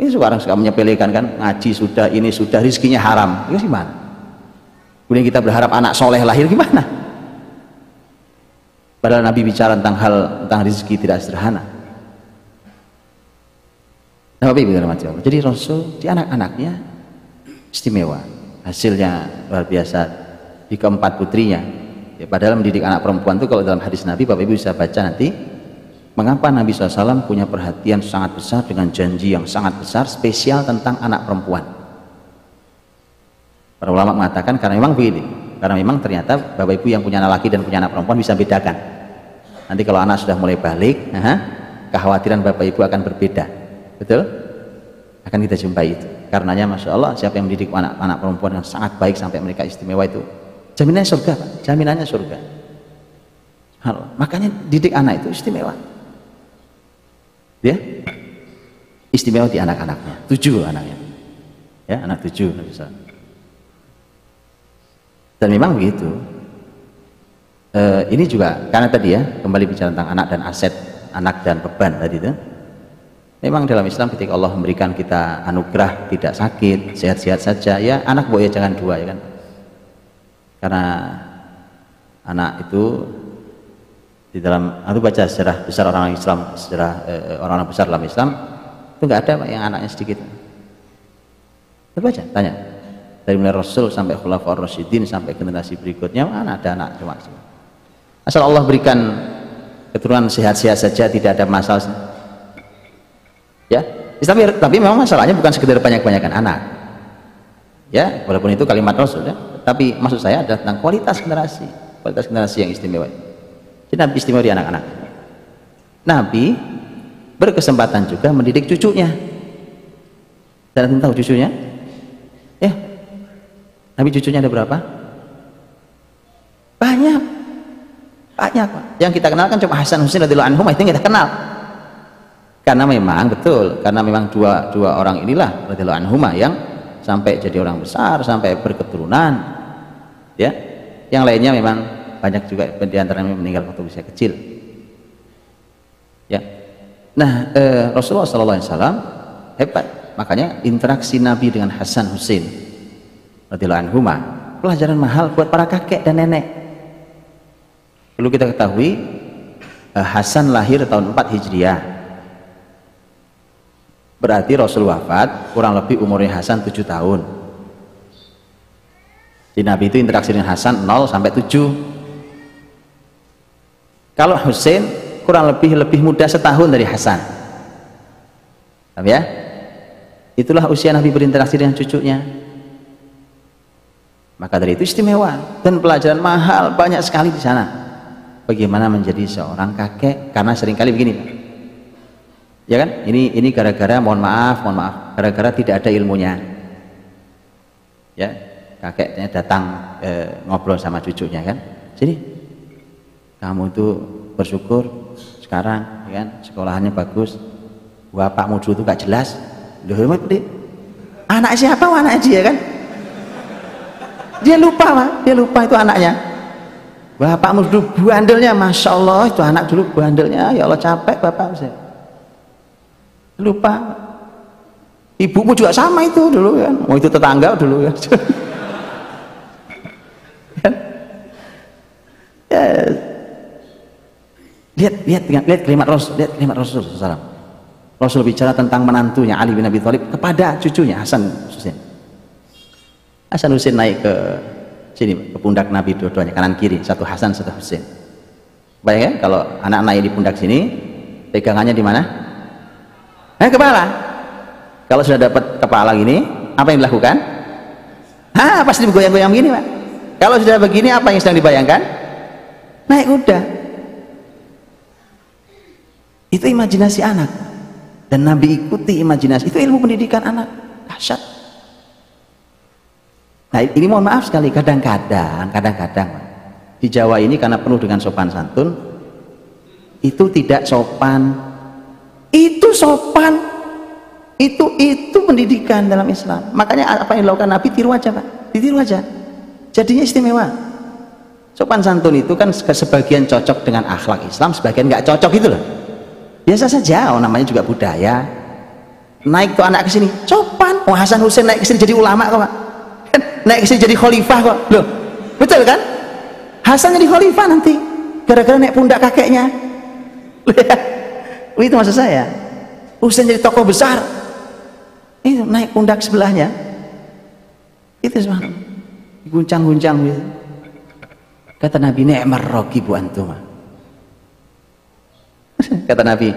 S1: ini sekarang suka menyepelekan kan? Ngaji sudah ini sudah rizkinya haram. Itu gimana? Kemudian kita berharap anak soleh lahir gimana? Padahal Nabi bicara tentang hal tentang rezeki tidak sederhana. Nah, Jadi Rasul di anak-anaknya istimewa. Hasilnya luar biasa. Di keempat putrinya. Ya, padahal mendidik anak perempuan itu kalau dalam hadis Nabi Bapak Ibu bisa baca nanti mengapa Nabi SAW punya perhatian sangat besar dengan janji yang sangat besar spesial tentang anak perempuan. Para ulama mengatakan karena memang begini, karena memang ternyata Bapak Ibu yang punya anak laki dan punya anak perempuan bisa bedakan. Nanti kalau anak sudah mulai balik, kekhawatiran Bapak Ibu akan berbeda betul akan kita jumpai itu karenanya Masya Allah siapa yang mendidik anak-anak perempuan yang sangat baik sampai mereka istimewa itu jaminannya surga Pak. jaminannya surga Halo. makanya didik anak itu istimewa dia istimewa di anak-anaknya. Tujuh anaknya. Ya anak tujuh bisa dan memang begitu. E, ini juga karena tadi ya kembali bicara tentang anak dan aset anak dan beban tadi itu. Memang dalam Islam ketika Allah memberikan kita anugerah tidak sakit, sehat-sehat saja, ya anak boleh jangan dua ya kan. Karena anak itu di dalam aku baca sejarah besar orang Islam, sejarah eh, orang-orang besar dalam Islam, itu nggak ada yang anaknya sedikit. Coba aja tanya. Dari mulai Rasul sampai Khulafaur Rasyidin sampai generasi berikutnya mana ada anak cuma asal Allah berikan keturunan sehat-sehat saja tidak ada masalah. Ya tapi, tapi memang masalahnya bukan sekedar banyak-banyakan anak. Ya walaupun itu kalimat Rasul ya tapi maksud saya adalah tentang kualitas generasi kualitas generasi yang istimewa jadi Nabi istimewa di anak-anak. Nabi berkesempatan juga mendidik cucunya. Dan tahu cucunya? Ya. Nabi cucunya ada berapa? Banyak. Banyak yang kita kenal kan cuma Hasan Husain radhiyallahu anhum itu kita kenal. Karena memang betul. Karena memang dua dua orang inilah radhiyallahu anhum yang sampai jadi orang besar sampai berketurunan. Ya. Yang lainnya memang banyak juga di antaranya meninggal waktu usia kecil ya nah eh, Rasulullah SAW hebat makanya interaksi Nabi dengan Hasan Husain radhiyallahu anhum pelajaran mahal buat para kakek dan nenek Perlu kita ketahui eh, Hasan lahir tahun 4 Hijriah. Berarti Rasul wafat kurang lebih umurnya Hasan 7 tahun. Di Nabi itu interaksi dengan Hasan 0 sampai 7. Kalau Husain kurang lebih lebih muda setahun dari Hasan. Paham ya? Itulah usia Nabi berinteraksi dengan cucunya. Maka dari itu istimewa. Dan pelajaran mahal banyak sekali di sana. Bagaimana menjadi seorang kakek? Karena sering kali begini ya kan? Ini ini gara-gara mohon maaf mohon maaf. Gara-gara tidak ada ilmunya. Ya kakeknya datang e, ngobrol sama cucunya kan? Sini kamu itu bersyukur sekarang ya kan? Sekolahannya bagus. Bapakmu dulu itu gak jelas. Loh anak siapa anak dia kan? Dia lupa mah dia lupa itu anaknya. Bapakmu dulu bandelnya Masya Allah itu anak dulu bandelnya ya Allah capek bapak saya lupa. Ibumu juga sama itu dulu kan? Mau itu tetangga dulu kan ya. lihat lihat lihat kalimat Rasul lihat kalimat Rasul SAW Rasul bicara tentang menantunya Ali bin Abi Thalib kepada cucunya Hasan Husain Hasan Husain naik ke sini ke pundak Nabi dua-duanya kanan kiri satu Hasan satu Husain bayangkan kalau anak naik di pundak sini pegangannya di mana? Eh kepala. Kalau sudah dapat kepala gini apa yang dilakukan? Ah pasti digoyang-goyang begini pak. Kalau sudah begini apa yang sedang dibayangkan? Naik kuda itu imajinasi anak. Dan Nabi ikuti imajinasi. Itu ilmu pendidikan anak. Dahsyat. Nah ini mohon maaf sekali. Kadang-kadang, kadang-kadang di Jawa ini karena penuh dengan sopan santun itu tidak sopan, itu sopan, itu itu pendidikan dalam Islam. Makanya apa yang dilakukan Nabi tiru aja pak, ditiru aja. Jadinya istimewa. Sopan santun itu kan sebagian cocok dengan akhlak Islam, sebagian nggak cocok itu loh. Biasa saja, oh namanya juga budaya. Naik tuh anak ke sini, sopan. Oh Hasan Hussein naik ke sini jadi ulama kok pak. Naik sini jadi khalifah kok. Loh betul kan? Hasan jadi khalifah nanti. Gara-gara naik pundak kakeknya. Itu maksud saya. Husain jadi tokoh besar. Itu naik pundak sebelahnya. Itu sebenarnya guncang-guncang gitu. Kata Nabi ni'mar bu antum kata Nabi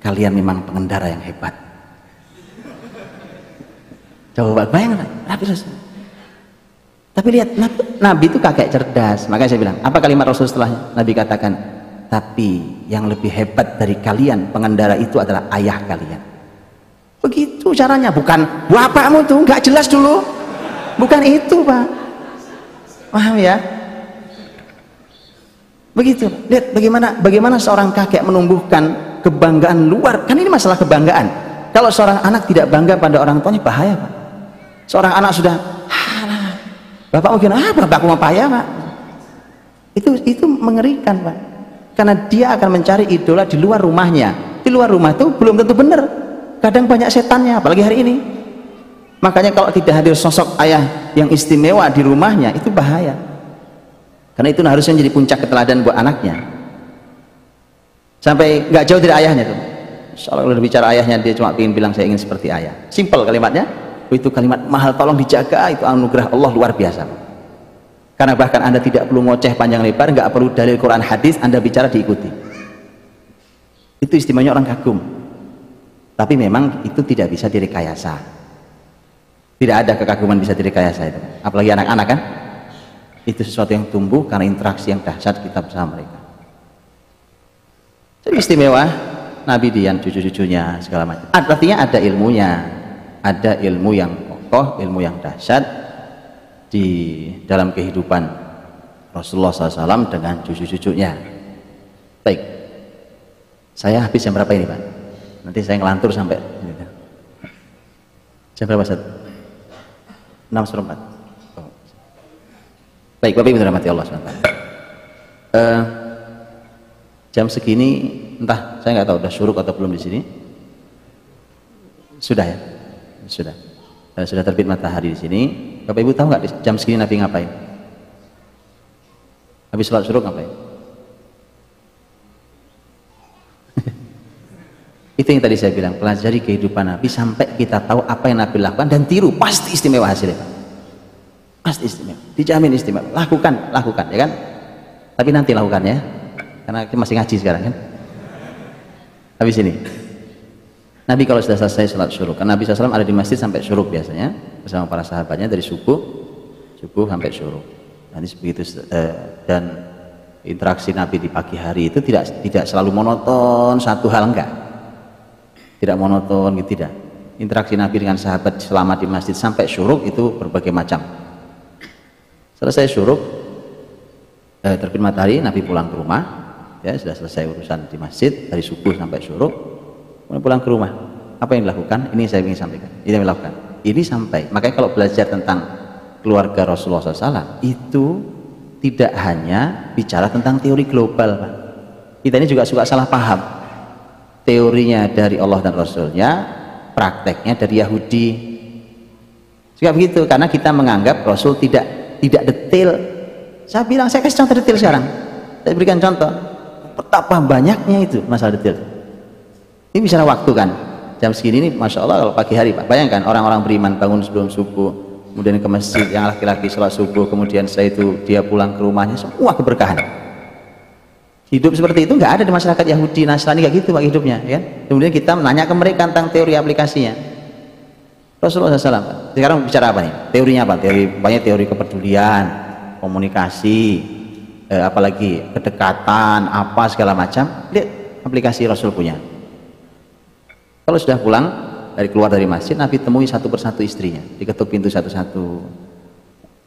S1: kalian memang pengendara yang hebat coba bayangkan Nabi tapi lihat Nabi itu kakek cerdas. Makanya saya bilang, apa kalimat Rasul setelahnya? Nabi katakan, tapi yang lebih hebat dari kalian pengendara itu adalah ayah kalian. Begitu caranya, bukan bapakmu tuh nggak jelas dulu. Bukan itu, Pak. Paham ya? Begitu. Lihat bagaimana bagaimana seorang kakek menumbuhkan kebanggaan luar. Kan ini masalah kebanggaan. Kalau seorang anak tidak bangga pada orang tuanya bahaya, Pak. Seorang anak sudah Bapak mungkin ah bapakku mau payah pak. Itu itu mengerikan pak. Karena dia akan mencari idola di luar rumahnya. Di luar rumah itu belum tentu benar. Kadang banyak setannya, apalagi hari ini. Makanya kalau tidak hadir sosok ayah yang istimewa di rumahnya itu bahaya. Karena itu harusnya menjadi puncak keteladan buat anaknya. Sampai nggak jauh dari ayahnya tuh. Soalnya kalau bicara ayahnya dia cuma ingin bilang saya ingin seperti ayah. Simple kalimatnya. Itu kalimat mahal tolong dijaga itu anugerah Allah luar biasa. Karena bahkan Anda tidak perlu ngoceh panjang lebar, nggak perlu dalil Quran hadis, Anda bicara diikuti. Itu istimewanya orang kagum. Tapi memang itu tidak bisa direkayasa. Tidak ada kekaguman bisa direkayasa itu. Apalagi anak-anak kan? Itu sesuatu yang tumbuh karena interaksi yang dahsyat kita bersama mereka. Jadi istimewa Nabi Dian cucu-cucunya segala macam. Artinya ada ilmunya, ada ilmu yang kokoh, ilmu yang dahsyat di dalam kehidupan Rasulullah SAW dengan cucu-cucunya. Baik, saya habis jam berapa ini Pak? Nanti saya ngelantur sampai jam berapa Ustaz? 6 seperempat. Baik, Bapak Ibu dirahmati Allah SWT. Uh, jam segini entah saya nggak tahu udah syuruk atau belum di sini? Sudah ya? Sudah. Dan sudah terbit matahari di sini. Bapak ibu tahu nggak jam segini nabi ngapain? Habis sholat syuruk ngapain? Itu yang tadi saya bilang pelajari kehidupan nabi sampai kita tahu apa yang nabi lakukan dan tiru. Pasti istimewa hasilnya pasti istimewa. Dijamin istimewa. Lakukan lakukan ya kan? Tapi nanti lakukan ya. Karena kita masih ngaji sekarang kan? Habis ini. Nabi kalau sudah selesai sholat syuruk karena Nabi SAW ada di masjid sampai syuruk biasanya bersama para sahabatnya dari subuh subuh sampai syuruk nanti begitu eh, dan interaksi Nabi di pagi hari itu tidak tidak selalu monoton. Satu hal enggak. Tidak monoton gitu tidak. Interaksi Nabi dengan sahabat selama di masjid sampai syuruk itu berbagai macam selesai syuruk eh, terbit matahari Nabi pulang ke rumah. Ya sudah selesai urusan di masjid dari subuh sampai syuruk kemudian pulang ke rumah. Apa yang dilakukan? Ini saya ingin sampaikan. Ini dilakukan. Ini sampai. Makanya kalau belajar tentang keluarga Rasulullah SAW itu tidak hanya bicara tentang teori global Pak. kita ini juga suka salah paham. Teorinya dari Allah dan Rasulnya prakteknya dari Yahudi. Juga begitu karena kita menganggap Rasul tidak tidak detail saya bilang saya kasih contoh detail sekarang. Saya berikan contoh. Betapa banyaknya itu masalah detail ini bicara waktu kan? Jam segini ini Masya Allah kalau pagi hari Pak. Bayangkan orang-orang beriman bangun sebelum subuh kemudian ke masjid yang laki-laki sholat subuh kemudian setelah itu dia pulang ke rumahnya semua keberkahan. Hidup seperti itu nggak ada di masyarakat Yahudi Nasrani nggak gitu Pak hidupnya ya. Kemudian kita menanya ke mereka tentang teori aplikasinya Rasulullah SAW sekarang bicara apa nih? Teorinya apa? Teori banyak teori kepedulian komunikasi eh, apalagi kedekatan apa segala macam. Lihat aplikasi Rasul punya. Kalau sudah pulang dari keluar dari masjid Nabi temui satu persatu istrinya. Diketuk pintu satu-satu.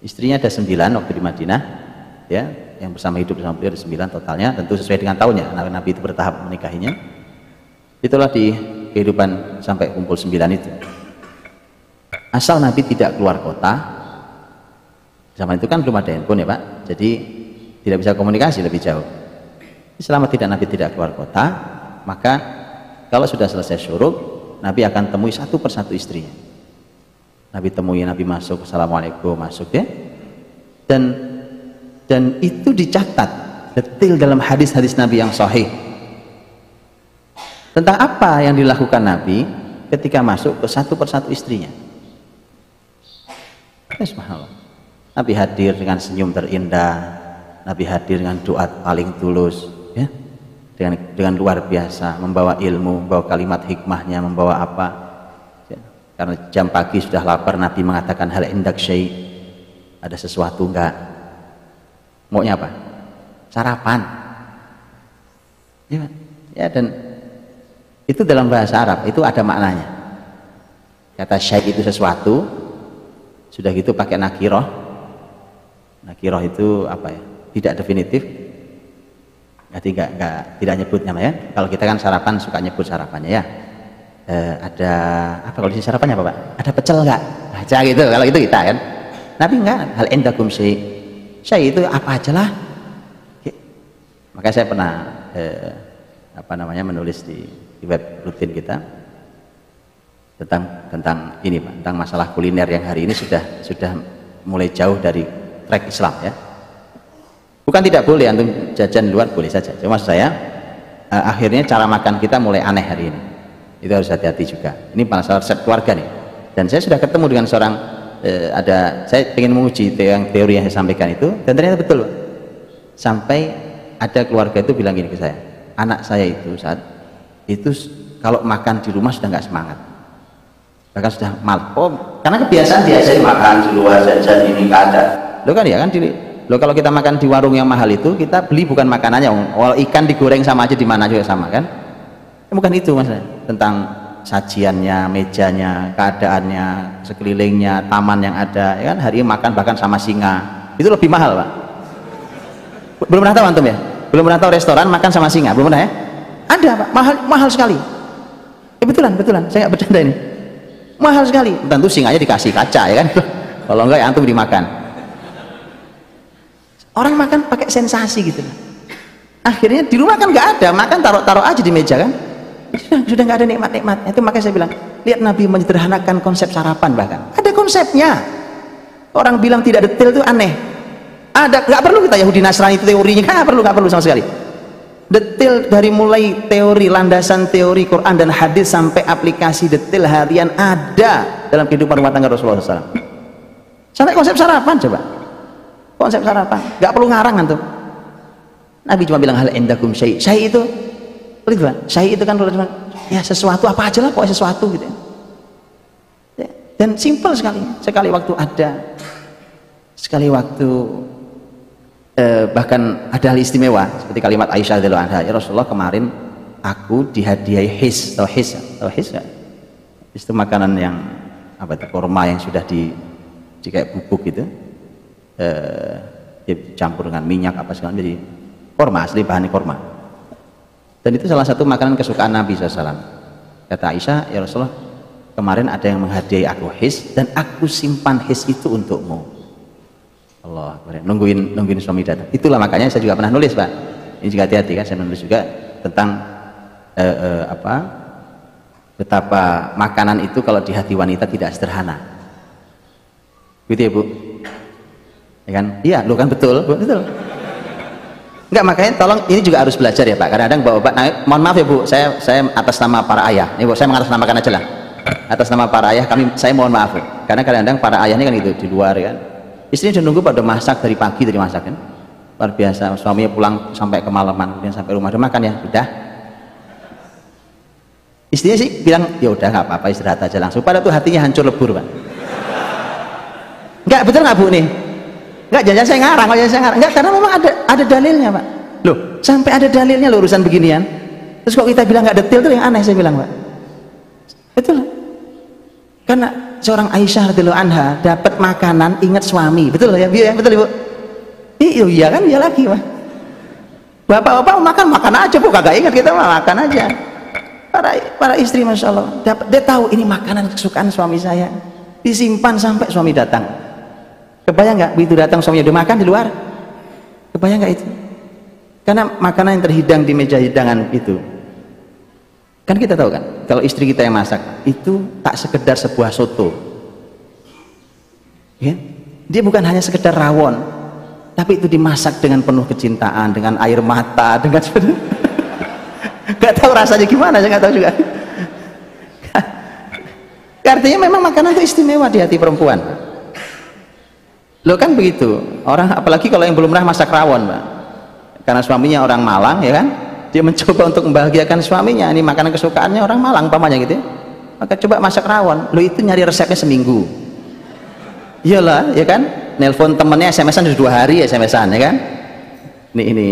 S1: Istrinya ada sembilan waktu di Madinah ya. Yang bersama hidup bersama beliau ada sembilan totalnya tentu sesuai dengan tahunnya. Nabi, Nabi itu bertahap menikahinya. Itulah di kehidupan sampai kumpul sembilan itu asal Nabi tidak keluar kota zaman itu kan belum ada handphone ya Pak. Jadi tidak bisa komunikasi lebih jauh. Selama tidak Nabi tidak keluar kota maka kalau sudah selesai syuruk Nabi akan temui satu persatu istrinya. Nabi temui Nabi masuk Assalamualaikum masuk ya. Dan dan itu dicatat detail dalam hadis-hadis Nabi yang sahih. Tentang apa yang dilakukan Nabi ketika masuk ke satu persatu istrinya Nabi hadir dengan senyum terindah. Nabi hadir dengan doa paling tulus ya. Dengan dengan luar biasa membawa ilmu membawa kalimat hikmahnya membawa apa. Ya. karena jam pagi sudah lapar Nabi mengatakan hal indak syai. Ada sesuatu enggak? Maunya apa? Sarapan. Ya, ya dan itu dalam bahasa Arab itu ada maknanya. Kata syai itu sesuatu sudah gitu pakai nakiroh. Nakiroh itu apa ya? Tidak definitif. Jadi nggak nggak tidak nyebut nama ya. Kalau kita kan sarapan suka nyebut sarapannya ya. E, ada apa kalau di sarapannya apa pak? Ada pecel nggak? Baca gitu kalau itu kita kan. Tapi enggak hal endakum sih saya itu apa aja lah. Makanya saya pernah eh, apa namanya menulis di, di web rutin kita tentang tentang ini pak tentang masalah kuliner yang hari ini sudah sudah mulai jauh dari track Islam ya. Bukan tidak boleh antum jajan luar boleh saja. Cuma saya uh, akhirnya cara makan kita mulai aneh hari ini. Itu harus hati-hati juga. Ini masalah resep keluarga nih. Dan saya sudah ketemu dengan seorang eh, ada saya ingin menguji yang teori yang saya sampaikan itu dan ternyata betul sampai ada keluarga itu bilang gini ke saya anak saya itu saat itu kalau makan di rumah sudah nggak semangat bahkan sudah mal. Oh karena kebiasaan biasa makan di luar jajan ini ada lo kan ya kan di lo kalau kita makan di warung yang mahal itu kita beli bukan makanannya walau ikan digoreng sama aja di mana juga sama kan? Ya, bukan itu mas. Tentang sajiannya mejanya keadaannya sekelilingnya taman yang ada ya kan? Hari ini makan bahkan sama singa. Itu lebih mahal pak. Belum pernah tahu antum ya? Belum pernah tahu restoran makan sama singa? Belum pernah ya? Ada pak. Mahal mahal sekali. Eh, betulan betulan. Saya nggak bercanda ini mahal sekali. Tentu singanya dikasih kaca ya kan? Kalau enggak ya antum dimakan orang makan pakai sensasi gitu. Akhirnya di rumah kan nggak ada makan taruh-taruh aja di meja kan. Sudah sudah nggak ada nikmat-nikmat. Itu makanya saya bilang lihat Nabi menyederhanakan konsep sarapan bahkan. Ada konsepnya. Orang bilang tidak detail itu aneh. Ada nggak perlu kita Yahudi Nasrani itu teorinya. Nggak perlu nggak perlu sama sekali detail dari mulai teori landasan teori Quran dan hadis sampai aplikasi detail harian ada dalam kehidupan rumah tangga Rasulullah SAW sampai konsep sarapan coba. Konsep sarapan. Nggak perlu ngarang antum Nabi cuma bilang hal endakum syai. Syai itu syai itu kan cuma ya sesuatu apa aja lah pokoknya sesuatu gitu ya. dan simple sekali. Sekali waktu ada. Sekali waktu eh, bahkan ada hal istimewa seperti kalimat Aisyah radhiyallahu anha ya Rasulullah kemarin aku dihadiahi his. Atau his atau his ya? itu makanan yang apa itu korma yang sudah di, di kayak bubuk gitu. Eh, dicampur dengan minyak apa segala jadi korma asli bahannya korma. Dan itu salah satu makanan kesukaan Nabi SAW kata Aisyah ya Rasulullah kemarin ada yang menghadiahi aku his dan aku simpan his itu untukmu Allah nungguin nungguin suami datang itulah makanya saya juga pernah nulis pak ini juga hati-hati kan saya menulis juga tentang uh, uh, apa betapa makanan itu kalau di hati wanita tidak sederhana gitu ya bu ya kan iya lu kan betul betul Enggak makanya tolong ini juga harus belajar ya Pak. Kadang-kadang bapak nah, mohon maaf ya Bu, saya saya atas nama para ayah. Ini Bu, saya mengatasnamakan aja lah. Atas nama para ayah kami saya mohon maaf. Bu. Karena kadang-kadang para ayah ini kan gitu di luar ya kan istrinya sudah nunggu pada masak dari pagi dari masak kan? Luar biasa suaminya pulang sampai kemalaman kemudian sampai rumah. Udah makan ya? Udah. Istrinya sih bilang ya udah nggak apa-apa istirahat aja langsung. Pada tuh hatinya hancur lebur pak. Nggak betul nggak bu nih nggak jangan saya ngarang jangan saya ngarang. Nggak karena memang ada ada dalilnya pak. Loh sampai ada dalilnya loh urusan beginian. Terus kok kita bilang nggak detail tuh yang aneh saya bilang pak. Betul karena seorang Aisyah radhiyallahu anha dapat makanan ingat suami. Betul ya ya betul ibu iya iya kan? Iya lagi mah bapak-bapak makan makan aja bu. Kagak ingat kita mah makan aja. Para para istri masya Allah dapat dia tahu ini makanan kesukaan suami saya. Disimpan sampai suami datang. Kebayang nggak begitu datang suaminya udah makan di luar? Kebayang nggak itu? Karena makanan yang terhidang di meja hidangan itu Kan kita tahu kan, kalau istri kita yang masak itu tak sekedar sebuah soto. Ya? Dia bukan hanya sekedar rawon, tapi itu dimasak dengan penuh kecintaan, dengan air mata, dengan Gak tahu rasanya gimana, saya nggak tahu juga. Artinya memang makanan itu istimewa di hati perempuan. Lo kan begitu, orang apalagi kalau yang belum pernah masak rawon, Pak. Karena suaminya orang Malang, ya kan? Dia mencoba untuk membahagiakan suaminya. Ini makanan kesukaannya orang Malang pamannya gitu ya. Maka coba masak rawon. Lo itu nyari resepnya seminggu. Iyalah ya kan? Nelpon temennya SMS-an sudah dua hari SMS-an ya kan? Ini ini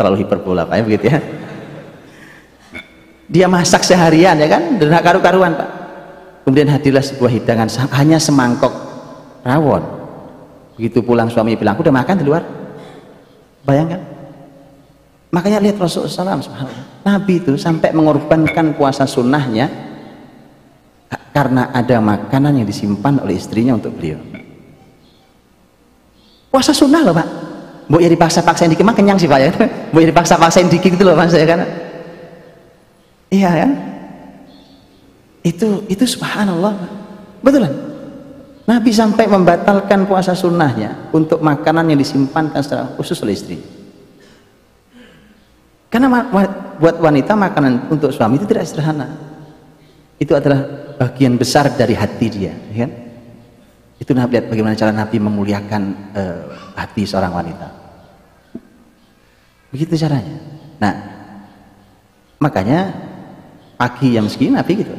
S1: terlalu hiperbola pak ya begitu ya. Dia masak seharian ya kan? Dan karu-karuan pak. Kemudian hadirlah sebuah hidangan hanya semangkok rawon. Begitu pulang suami bilang aku udah makan di luar. Bayangkan Makanya lihat Rasulullah SAW, Nabi itu sampai mengorbankan puasa sunnahnya karena ada makanan yang disimpan oleh istrinya untuk beliau. Puasa sunnah loh pak. Mau ya dipaksa-paksain dikit, mah kenyang sih pak ya. Mau ya dipaksa-paksain dikit gitu loh mas ya kan. Iya kan? Itu itu subhanallah. Betul kan? Nabi sampai membatalkan puasa sunnahnya untuk makanan yang disimpankan secara khusus oleh istrinya. Karena buat wanita makanan untuk suami itu tidak sederhana. itu adalah bagian besar dari hati dia ya kan? Itu Nabi lihat bagaimana cara Nabi memuliakan uh, hati seorang wanita. Begitu caranya. Nah makanya pagi jam segini Nabi gitu.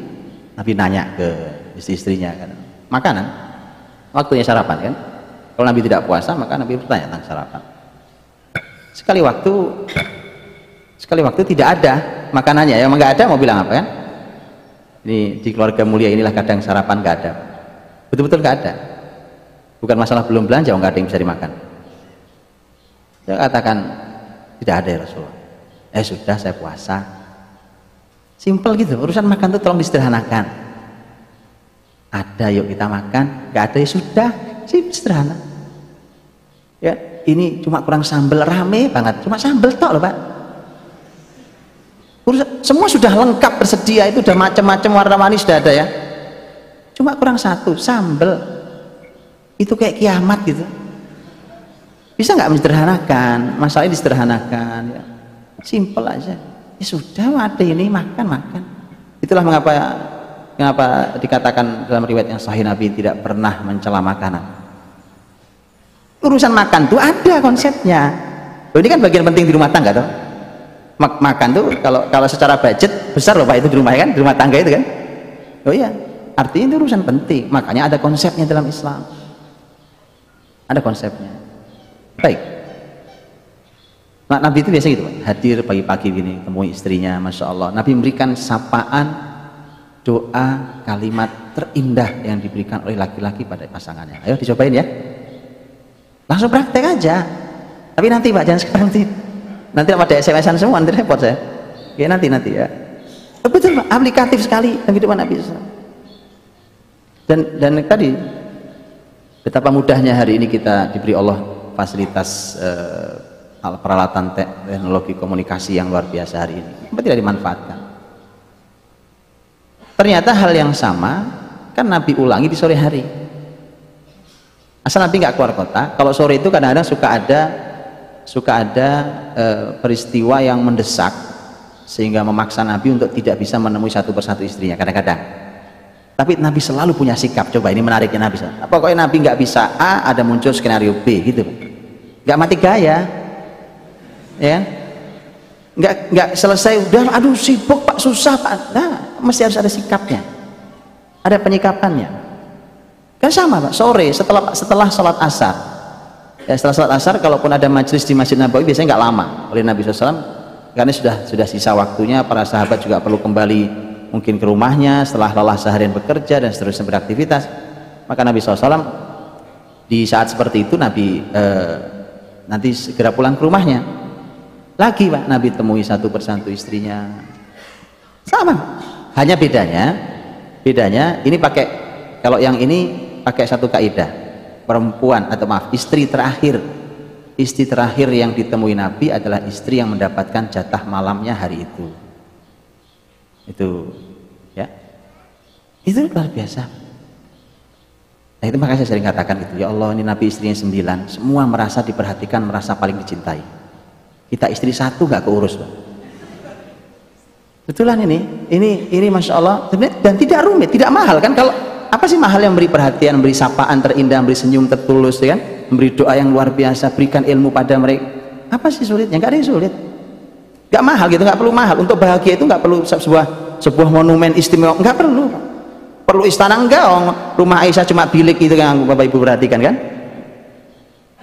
S1: Nabi nanya ke istri-istrinya kan makanan? Waktunya sarapan kan? Kalau Nabi tidak puasa maka Nabi bertanya tentang sarapan. Sekali waktu sekali waktu tidak ada makanannya. Ya nggak ada mau bilang apa kan? Ini di keluarga mulia inilah kadang sarapan nggak ada. Betul-betul nggak ada. Bukan masalah belum belanja nggak ada yang bisa dimakan. Saya katakan tidak ada ya Rasulullah. Eh sudah saya puasa. Simple gitu. Urusan makan itu tolong disederhanakan. Ada yuk kita makan. Nggak ada ya sudah. Sih sederhana. Ya ini cuma kurang sambel rame banget. Cuma sambel tok loh pak semua sudah lengkap bersedia. Itu udah macam-macam warna manis sudah ada ya. Cuma kurang satu sambel. Itu kayak kiamat gitu. Bisa nggak menjederhanakan masalahnya disederhanakan ya. Simple aja. Ya sudah ada ini makan makan. Itulah mengapa mengapa dikatakan dalam riwayat yang sahih Nabi tidak pernah mencela makanan. Urusan makan tuh ada konsepnya. Ini kan bagian penting di rumah tangga tuh mak makan tuh kalau kalau secara budget besar loh pak itu di rumah kan? Di rumah tangga itu kan? Oh iya artinya itu urusan penting. Makanya ada konsepnya dalam Islam. Ada konsepnya. Baik. Nah, Nabi itu biasa gitu pak. Hadir pagi-pagi gini temui istrinya Masya Allah. Nabi memberikan sapaan doa kalimat terindah yang diberikan oleh laki-laki pada pasangannya. Ayo dicobain ya. Langsung praktek aja. Tapi nanti pak jangan sekarang nanti nanti ada SMS-an semua nanti repot saya. Ya nanti nanti ya. Betul Pak, aplikatif sekali kehidupan Nabi SAW dan dan tadi betapa mudahnya hari ini kita diberi Allah fasilitas uh, peralatan teknologi komunikasi yang luar biasa hari ini. Kenapa tidak dimanfaatkan. Ternyata hal yang sama kan Nabi ulangi di sore hari. Asal Nabi nggak keluar kota kalau sore itu kadang-kadang suka ada suka ada e, peristiwa yang mendesak sehingga memaksa Nabi untuk tidak bisa menemui satu persatu istrinya kadang-kadang. Tapi Nabi selalu punya sikap coba ini menariknya Nabi pokoknya Nabi nggak bisa A ada muncul skenario B gitu nggak mati gaya. Ya nggak nggak selesai udah aduh sibuk pak susah pak. Nah mesti harus ada sikapnya. Ada penyikapannya. Kan sama pak sore setelah setelah sholat asar ya setelah sholat asar kalaupun ada majelis di Masjid Nabawi biasanya nggak lama. Oleh Nabi SAW karena sudah sudah sisa waktunya para sahabat juga perlu kembali mungkin ke rumahnya setelah lelah seharian bekerja dan seterusnya beraktivitas. Maka Nabi SAW di saat seperti itu Nabi eh, nanti segera pulang ke rumahnya. Lagi Pak Nabi temui satu persatu istrinya. Sama. Hanya bedanya bedanya ini pakai kalau yang ini pakai satu kaidah perempuan atau maaf istri terakhir. Istri terakhir yang ditemui Nabi adalah istri yang mendapatkan jatah malamnya hari itu. Itu ya. Itu luar biasa. Nah itu makanya saya sering katakan itu ya Allah ini Nabi istrinya sembilan. Semua merasa diperhatikan merasa paling dicintai. Kita istri satu gak keurus Pak. betulan ini ini ini Masya Allah dan tidak rumit tidak mahal kan kalau apa sih mahal yang beri perhatian, beri sapaan terindah, beri senyum tertulus, ya kan? Memberi doa yang luar biasa, berikan ilmu pada mereka. Apa sih sulitnya? Gak ada yang sulit. Gak mahal gitu, gak perlu mahal. Untuk bahagia itu gak perlu sebuah sebuah monumen istimewa, gak perlu. Perlu istana enggak, rumah Aisyah cuma bilik itu kan Bapak Ibu perhatikan kan?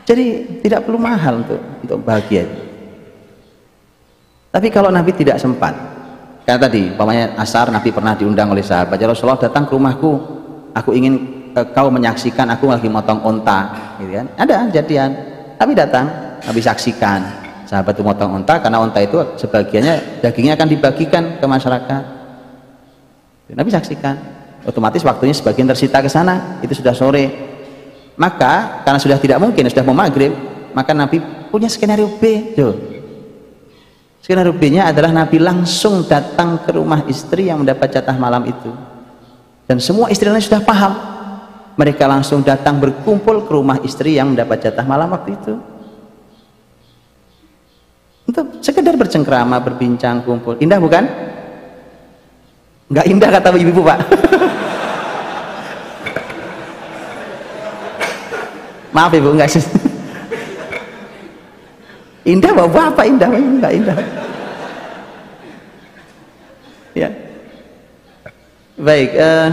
S1: Jadi tidak perlu mahal untuk untuk bahagia. Tapi kalau Nabi tidak sempat, kayak tadi, umpamanya asar Nabi pernah diundang oleh sahabat, ya Rasulullah datang ke rumahku, aku ingin uh, kau menyaksikan aku lagi motong onta gitu kan. Ada jadian. Tapi datang Nabi saksikan. Sahabat itu motong onta karena onta itu sebagiannya dagingnya akan dibagikan ke masyarakat. Nabi saksikan. Otomatis waktunya sebagian tersita ke sana itu sudah sore. Maka karena sudah tidak mungkin sudah mau maghrib maka Nabi punya skenario B tuh. Skenario B nya adalah Nabi langsung datang ke rumah istri yang mendapat jatah malam itu dan semua istri lain sudah paham. Mereka langsung datang berkumpul ke rumah istri yang mendapat jatah malam waktu itu. Untuk sekedar bercengkrama berbincang kumpul. Indah bukan? Nggak indah kata ibu-ibu pak. Maaf ibu nggak sih. Indah bapak apa indah. Nggak indah ya baik uh,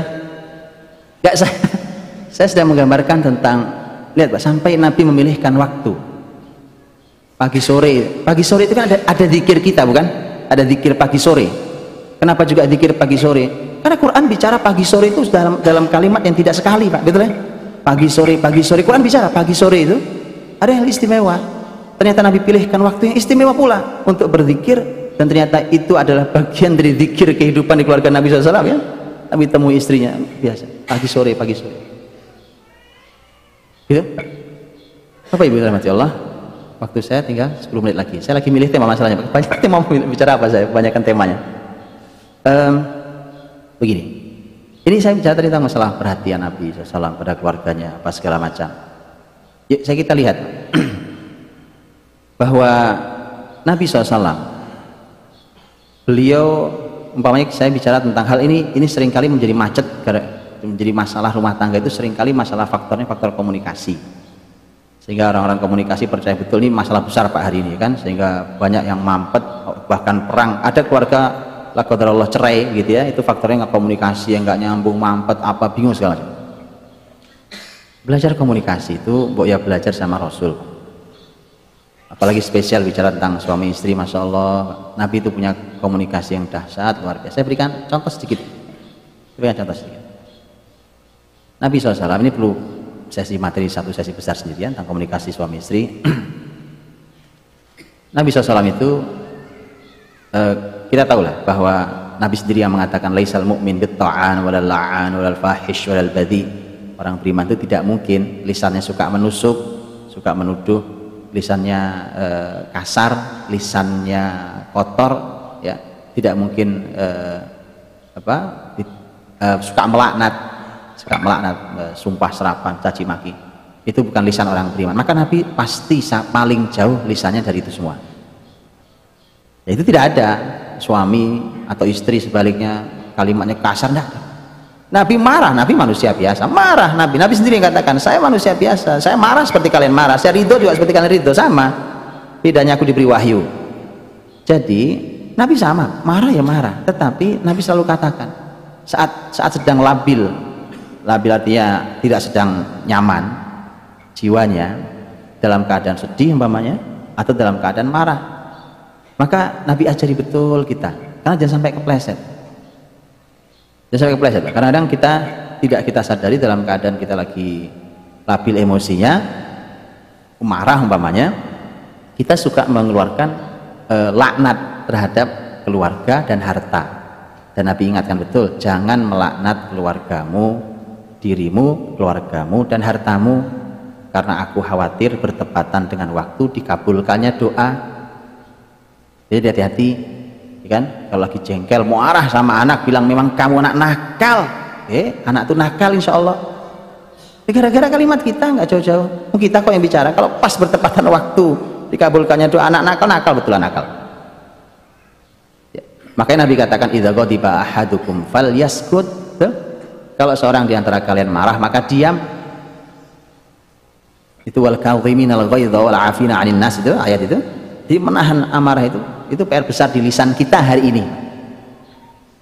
S1: nggak saya saya sedang menggambarkan tentang lihat pak sampai Nabi memilihkan waktu pagi sore pagi sore itu kan ada ada zikir kita bukan ada zikir pagi sore Kenapa juga dikir pagi sore? Karena Quran bicara pagi sore itu dalam dalam kalimat yang tidak sekali, Pak. Betul ya? Pagi sore, pagi sore. Quran bicara pagi sore itu ada yang istimewa. Ternyata Nabi pilihkan waktu yang istimewa pula untuk berzikir dan ternyata itu adalah bagian dari zikir kehidupan di keluarga Nabi SAW ya. Nabi temui istrinya biasa pagi sore, pagi sore. Gitu? Apa Ibu rahmati Allah? Waktu saya tinggal 10 menit lagi. Saya lagi milih tema masalahnya. Banyak tema mau bicara apa saya? Kebanyakan temanya um, begini ini saya bicara tentang masalah perhatian Nabi SAW pada keluarganya apa segala macam ya, saya kita lihat bahwa Nabi SAW beliau umpamanya saya bicara tentang hal ini ini sering kali menjadi macet menjadi masalah rumah tangga itu sering kali masalah faktornya faktor komunikasi. Sehingga orang-orang komunikasi percaya betul ini masalah besar Pak hari ini kan? Sehingga banyak yang mampet bahkan perang. Ada keluarga lah Allah cerai gitu ya. Itu faktornya nggak komunikasi yang nggak nyambung mampet apa bingung segala macam. Belajar komunikasi itu mbok ya belajar sama Rasul apalagi spesial bicara tentang suami istri Masya Allah. Nabi itu punya komunikasi yang dahsyat luar biasa. Saya berikan contoh sedikit. Berikan contoh sedikit. Nabi SAW ini perlu sesi materi satu sesi besar sendirian tentang komunikasi suami istri. Nabi SAW itu eh, kita tahulah bahwa Nabi sendiri yang mengatakan laisal mu'min bitta'an walal la'an walal fahish walal badi orang beriman itu tidak mungkin lisannya suka menusuk suka menuduh lisannya e, kasar lisannya kotor ya tidak mungkin e, apa di, e, suka melaknat suka melaknat e, sumpah serapan caci maki. Itu bukan lisan orang beriman. Maka Nabi pasti paling jauh lisannya dari itu semua. Ya, itu tidak ada suami atau istri sebaliknya kalimatnya kasar enggak Nabi marah, Nabi manusia biasa. Marah Nabi, Nabi sendiri yang katakan saya manusia biasa, saya marah seperti kalian marah. Saya ridho juga seperti kalian ridho, sama. Bedanya aku diberi wahyu. Jadi Nabi sama, marah ya marah. Tetapi Nabi selalu katakan saat saat sedang labil labil artinya tidak sedang nyaman jiwanya dalam keadaan sedih umpamanya atau dalam keadaan marah. Maka Nabi ajari betul kita. Karena jangan sampai kepleset jangan sampai kepleset karena kadang kita tidak kita sadari dalam keadaan kita lagi labil emosinya marah umpamanya kita suka mengeluarkan e, laknat terhadap keluarga dan harta. Dan Nabi ingatkan betul jangan melaknat keluargamu dirimu, keluargamu dan hartamu. Karena aku khawatir bertepatan dengan waktu dikabulkannya doa. Jadi hati-hati ya kan? Kalau lagi jengkel mau arah sama anak bilang memang kamu anak nakal. Eh anak tuh nakal insya Allah ya, gara-gara kalimat kita nggak jauh-jauh. Kita kok yang bicara? Kalau pas bertepatan waktu dikabulkannya doa anak nakal nakal betul nakal? Ya. makanya Nabi katakan idza ghadiba ahadukum falyaskut kalau seorang di antara kalian marah maka diam. Itu wal kadhimin al ghaidha wal afina 'anil nas. Itu ayat itu. Di menahan amarah itu itu PR besar di lisan kita hari ini.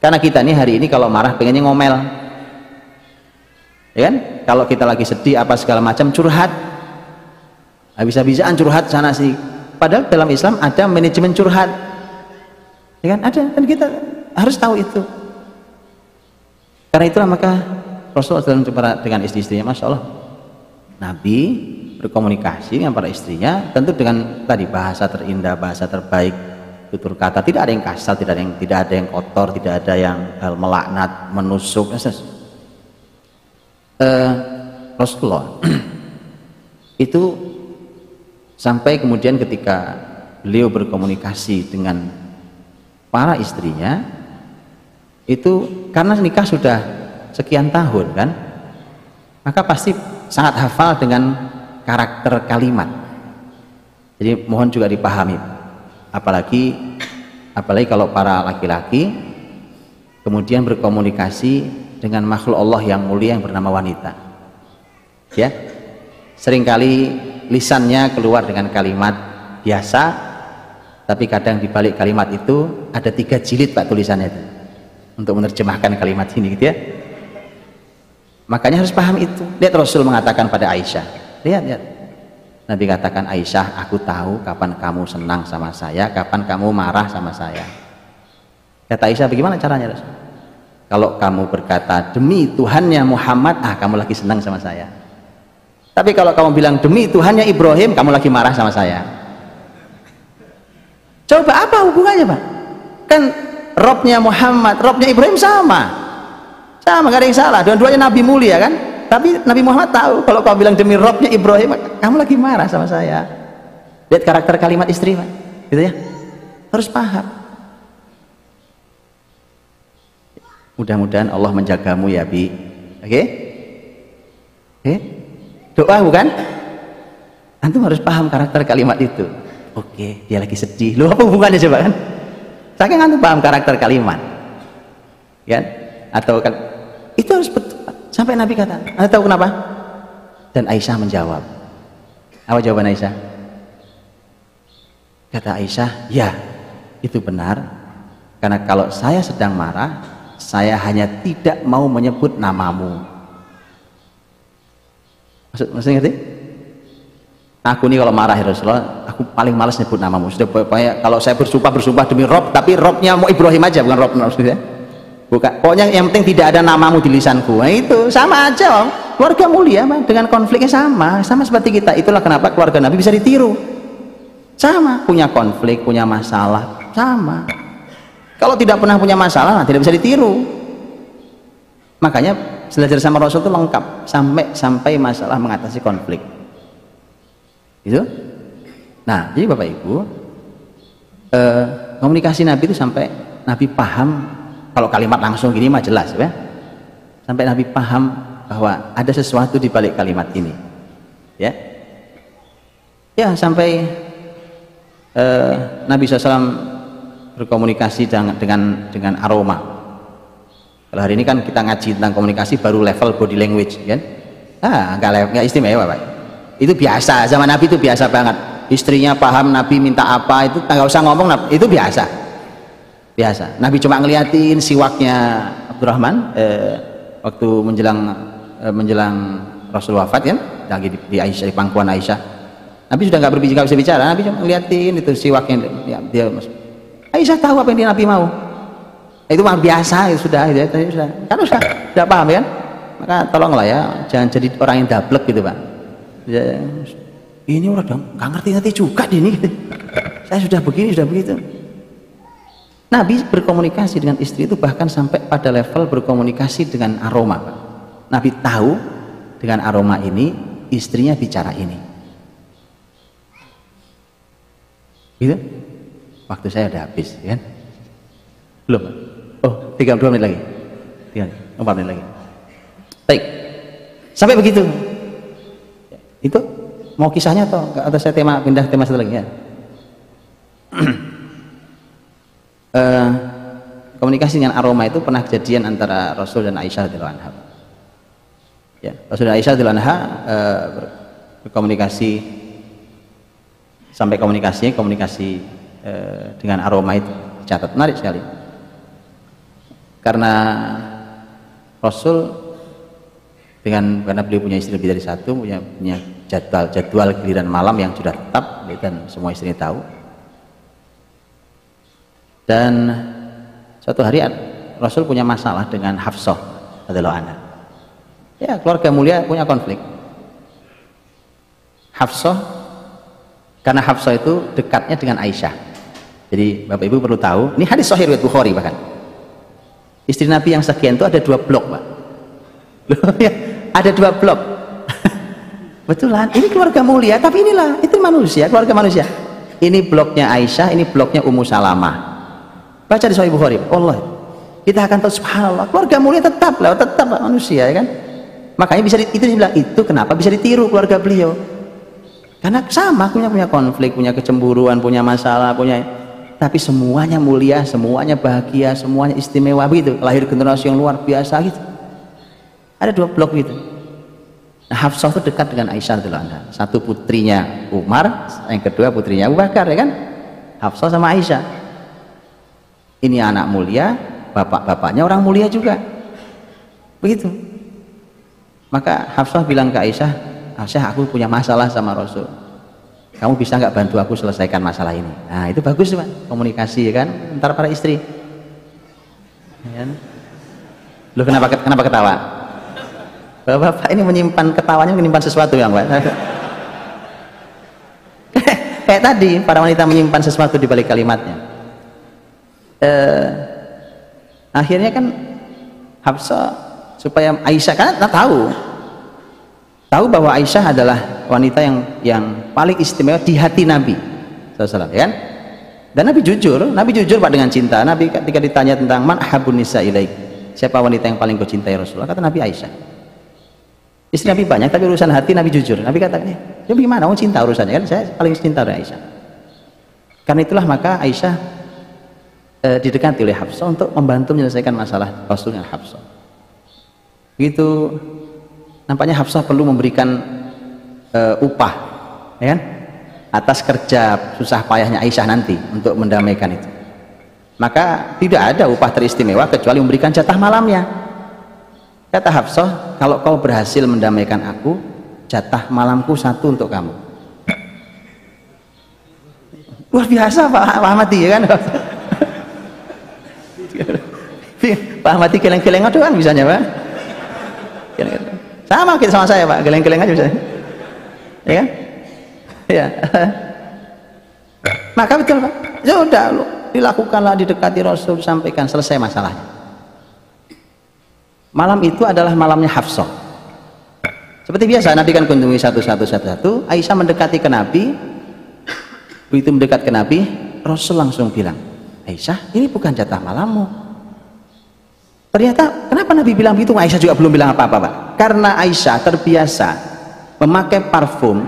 S1: Karena kita ini hari ini kalau marah pengennya ngomel. Ya kan? Kalau kita lagi sedih apa segala macam curhat. Habis-habisan curhat sana sih padahal dalam Islam ada manajemen curhat. Ya kan? Ada. Dan kita harus tahu itu. Karena itulah maka Rasulullah dalam dengan istri-istrinya Masya Allah. Nabi berkomunikasi dengan para istrinya tentu dengan tadi bahasa terindah bahasa terbaik tutur kata. Tidak ada yang kasar tidak ada yang tidak ada yang kotor tidak ada yang hal melaknat menusuk. Uh, Rasulullah itu sampai kemudian ketika beliau berkomunikasi dengan para istrinya itu karena nikah sudah sekian tahun kan? Maka pasti sangat hafal dengan karakter kalimat. Jadi mohon juga dipahami apalagi apalagi kalau para laki-laki kemudian berkomunikasi dengan makhluk Allah yang mulia yang bernama wanita. Ya. Seringkali lisannya keluar dengan kalimat biasa tapi kadang di balik kalimat itu ada tiga jilid pak tulisannya itu. Untuk menerjemahkan kalimat ini gitu ya. Makanya harus paham itu. Lihat Rasul mengatakan pada Aisyah. Lihat lihat Nabi katakan Aisyah aku tahu kapan kamu senang sama saya kapan kamu marah sama saya. Kata Aisyah bagaimana caranya Rasul? Kalau kamu berkata demi Tuhannya Muhammad ah kamu lagi senang sama saya tapi kalau kamu bilang demi Tuhannya Ibrahim kamu lagi marah sama saya. Coba apa hubungannya Pak? Kan Robnya Muhammad Robnya Ibrahim sama. Sama gak ada yang salah. Dua-duanya Nabi mulia kan tapi Nabi Muhammad tahu kalau kau bilang demi Robnya Ibrahim kamu lagi marah sama saya. Lihat karakter kalimat istri Pak. Gitu ya. Harus paham. Mudah-mudahan Allah menjagamu ya Bi. Oke? Okay? okay? doa bukan? Antum harus paham karakter kalimat itu. Oke okay, dia lagi sedih. Lu apa hubungannya coba kan? Saking antum paham karakter kalimat kan? Atau kan itu harus betul Sampai Nabi kata, Anda tahu kenapa? Dan Aisyah menjawab. Apa jawaban Aisyah? Kata Aisyah, ya itu benar. Karena kalau saya sedang marah, saya hanya tidak mau menyebut namamu. Maksud, maksudnya ngerti? Aku ini kalau marah ya Rasulullah, aku paling malas nyebut namamu. Sudah pokoknya kalau saya bersumpah bersumpah demi Rob, tapi Robnya mau Ibrahim aja, bukan Rob maksudnya bukan pokoknya yang penting tidak ada namamu di lisanku. Nah, itu sama aja om. Keluarga mulia man. dengan konfliknya sama. Sama seperti kita. Itulah kenapa keluarga Nabi bisa ditiru. Sama. Punya konflik punya masalah. Sama. Kalau tidak pernah punya masalah nah, tidak bisa ditiru. Makanya belajar sama Rasul itu lengkap. Sampai sampai masalah mengatasi konflik. Itu nah jadi Bapak Ibu eh, komunikasi Nabi itu sampai Nabi paham kalau kalimat langsung gini mah jelas ya. Sampai Nabi paham bahwa ada sesuatu di balik kalimat ini ya. Ya sampai uh, Nabi SAW berkomunikasi dengan, dengan dengan aroma. Kalau hari ini kan kita ngaji tentang komunikasi baru level body language kan? Ah nggak nggak istimewa pak. Itu biasa zaman Nabi itu biasa banget. Istrinya paham Nabi minta apa itu nggak usah ngomong itu biasa biasa. Nabi cuma ngeliatin siwaknya Abdurrahman eh, waktu menjelang eh, menjelang Rasul wafat kan lagi di, di Aisyah di pangkuan Aisyah. Nabi sudah nggak berbicara bisa bicara. Nabi cuma ngeliatin itu siwaknya ya, dia Aisyah tahu apa yang dia Nabi mau. Itu mah biasa ya sudah ya, sudah. Kan sudah sudah paham ya maka tolonglah ya jangan jadi orang yang dablek gitu pak. Ya, ini orang nggak ngerti-ngerti juga ini saya sudah begini sudah begitu Nabi berkomunikasi dengan istri itu bahkan sampai pada level berkomunikasi dengan aroma. Nabi tahu dengan aroma ini istrinya bicara ini. Gitu? Waktu saya udah habis, kan? Belum? Oh, 32 menit lagi. 3, 4 menit lagi. Baik. Sampai begitu. Itu mau kisahnya atau atau saya tema pindah tema satu lagi ya? eh, komunikasi dengan aroma itu pernah kejadian antara Rasul dan Aisyah radhiyallahu anha. Ya, Rasul dan Aisyah radhiyallahu anha eh, berkomunikasi sampai komunikasinya komunikasi eh, dengan aroma itu catat menarik sekali. Karena Rasul dengan karena beliau punya istri lebih dari satu punya, punya jadwal jadwal giliran malam yang sudah tetap dan semua istrinya tahu dan suatu hari Rasul punya masalah dengan Hafsah adalah anak ya keluarga mulia punya konflik. Hafsah karena Hafsah itu dekatnya dengan Aisyah. Jadi Bapak Ibu perlu tahu ini hadis sahih riwayat Bukhari bahkan. Istri Nabi yang sekian itu ada dua blok Pak. Ya, ada dua blok. Betulan ini keluarga mulia tapi inilah itu manusia keluarga manusia. Ini bloknya Aisyah ini bloknya Ummu Salamah baca di Sahih Bukhari. Allah kita akan tahu subhanallah keluarga mulia tetap lah tetap manusia ya kan? Makanya bisa di, itu dibilang itu kenapa bisa ditiru keluarga beliau? Karena sama punya punya konflik punya kecemburuan punya masalah punya tapi semuanya mulia semuanya bahagia semuanya istimewa begitu. Lahir generasi yang luar biasa gitu. Ada dua blok gitu. Nah Hafsah itu dekat dengan Aisyah anha. Satu putrinya Umar yang kedua putrinya Abu Bakar ya kan? Hafsah sama Aisyah ini anak mulia bapak-bapaknya orang mulia juga. Begitu. Maka Hafsah bilang ke Aisyah Aisyah aku punya masalah sama Rasul. Kamu bisa nggak bantu aku selesaikan masalah ini? Nah itu bagus pak. Komunikasi ya kan antara para istri. Ya. lu kenapa kenapa ketawa? Bapak-bapak ini menyimpan ketawanya menyimpan sesuatu yang pak. Kayak tadi para wanita menyimpan sesuatu di balik kalimatnya eh, akhirnya kan Hafsah supaya Aisyah kan tahu. Tahu bahwa Aisyah adalah wanita yang yang paling istimewa di hati Nabi SAW ya kan? Dan Nabi jujur Nabi jujur Pak dengan cinta. Nabi ketika ditanya tentang man habun nisa ilaik? Siapa wanita yang paling kau cintai Rasulullah? Kata Nabi Aisyah. Istri Nabi banyak tapi urusan hati Nabi jujur. Nabi kata eh, ya gimana mau cinta urusannya? Kan saya paling cinta dengan Aisyah. Karena itulah maka Aisyah e, didekati oleh Hafsah untuk membantu menyelesaikan masalah Rasul dengan Hafsah. Begitu nampaknya Hafsah perlu memberikan uh, upah ya kan? Atas kerja susah payahnya Aisyah nanti untuk mendamaikan itu. Maka tidak ada upah teristimewa kecuali memberikan jatah malamnya. Kata Hafsah kalau kau berhasil mendamaikan aku jatah malamku satu untuk kamu. Luar biasa Pak Ahmadi ya kan Pak Ahmadi keleng-keleng doang bisanya Pak. Sama kita sama saya pak. Geleng-geleng aja bisa ya kan? Ya. Maka betul pak. Ya udah lu dilakukanlah didekati Rasul sampaikan. Selesai masalahnya. Malam itu adalah malamnya Hafsah. Seperti biasa Nabi kan kunjungi satu-satu satu-satu. Aisyah mendekati ke Nabi. Begitu mendekat ke Nabi Rasul langsung bilang Aisyah ini bukan jatah malammu Ternyata kenapa Nabi bilang begitu? Aisyah juga belum bilang apa-apa, Pak. Karena Aisyah terbiasa memakai parfum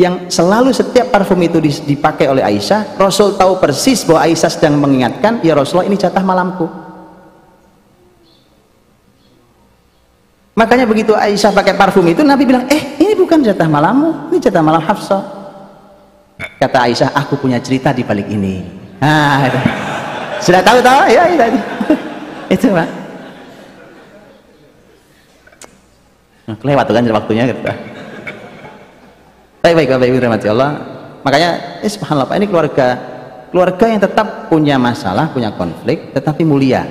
S1: yang selalu setiap parfum itu dipakai oleh Aisyah, Rasul tahu persis bahwa Aisyah sedang mengingatkan, "Ya Rasulullah, ini jatah malamku." Makanya begitu Aisyah pakai parfum itu, Nabi bilang, "Eh, ini bukan jatah malammu, ini jatah malam Hafsah." Kata Aisyah, "Aku punya cerita di balik ini." Nah, sudah tahu tahu ya, itu, itu Pak. Kelewat kan waktunya gitu. baik baik bapak ibu rahmati Allah. Makanya eh, subhanallah Pak ini keluarga keluarga yang tetap punya masalah punya konflik tetapi mulia.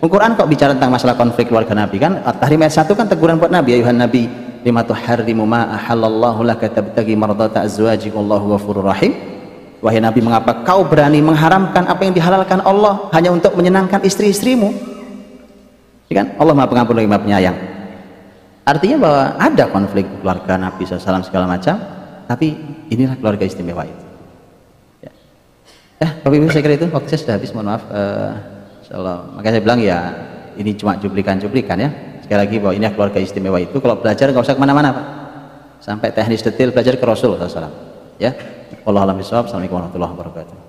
S1: Al-Quran kok bicara tentang masalah konflik keluarga Nabi? Kan tahrim ayat 1 kan teguran buat Nabi ayuhan Nabi lima tuharrimu ma ahallallahu laka tabtagi mardata azwajik Allahu ghafurur rahim. Wahai Nabi mengapa kau berani mengharamkan apa yang dihalalkan Allah hanya untuk menyenangkan istri-istrimu? Ya kan? Allah maha pengampun lagi maha penyayang artinya bahwa ada konflik keluarga Nabi SAW segala macam tapi inilah keluarga istimewa itu. Ya, eh Bapak Ibu saya kira itu waktu saya sudah habis mohon maaf uh, makanya saya bilang ya ini cuma cuplikan-cuplikan ya. Sekali lagi bahwa ini keluarga istimewa itu. Kalau belajar nggak usah ke mana-mana Pak. Sampai teknis detail belajar ke Rasul SAW ya. Allah alam Assalamualaikum warahmatullahi wabarakatuh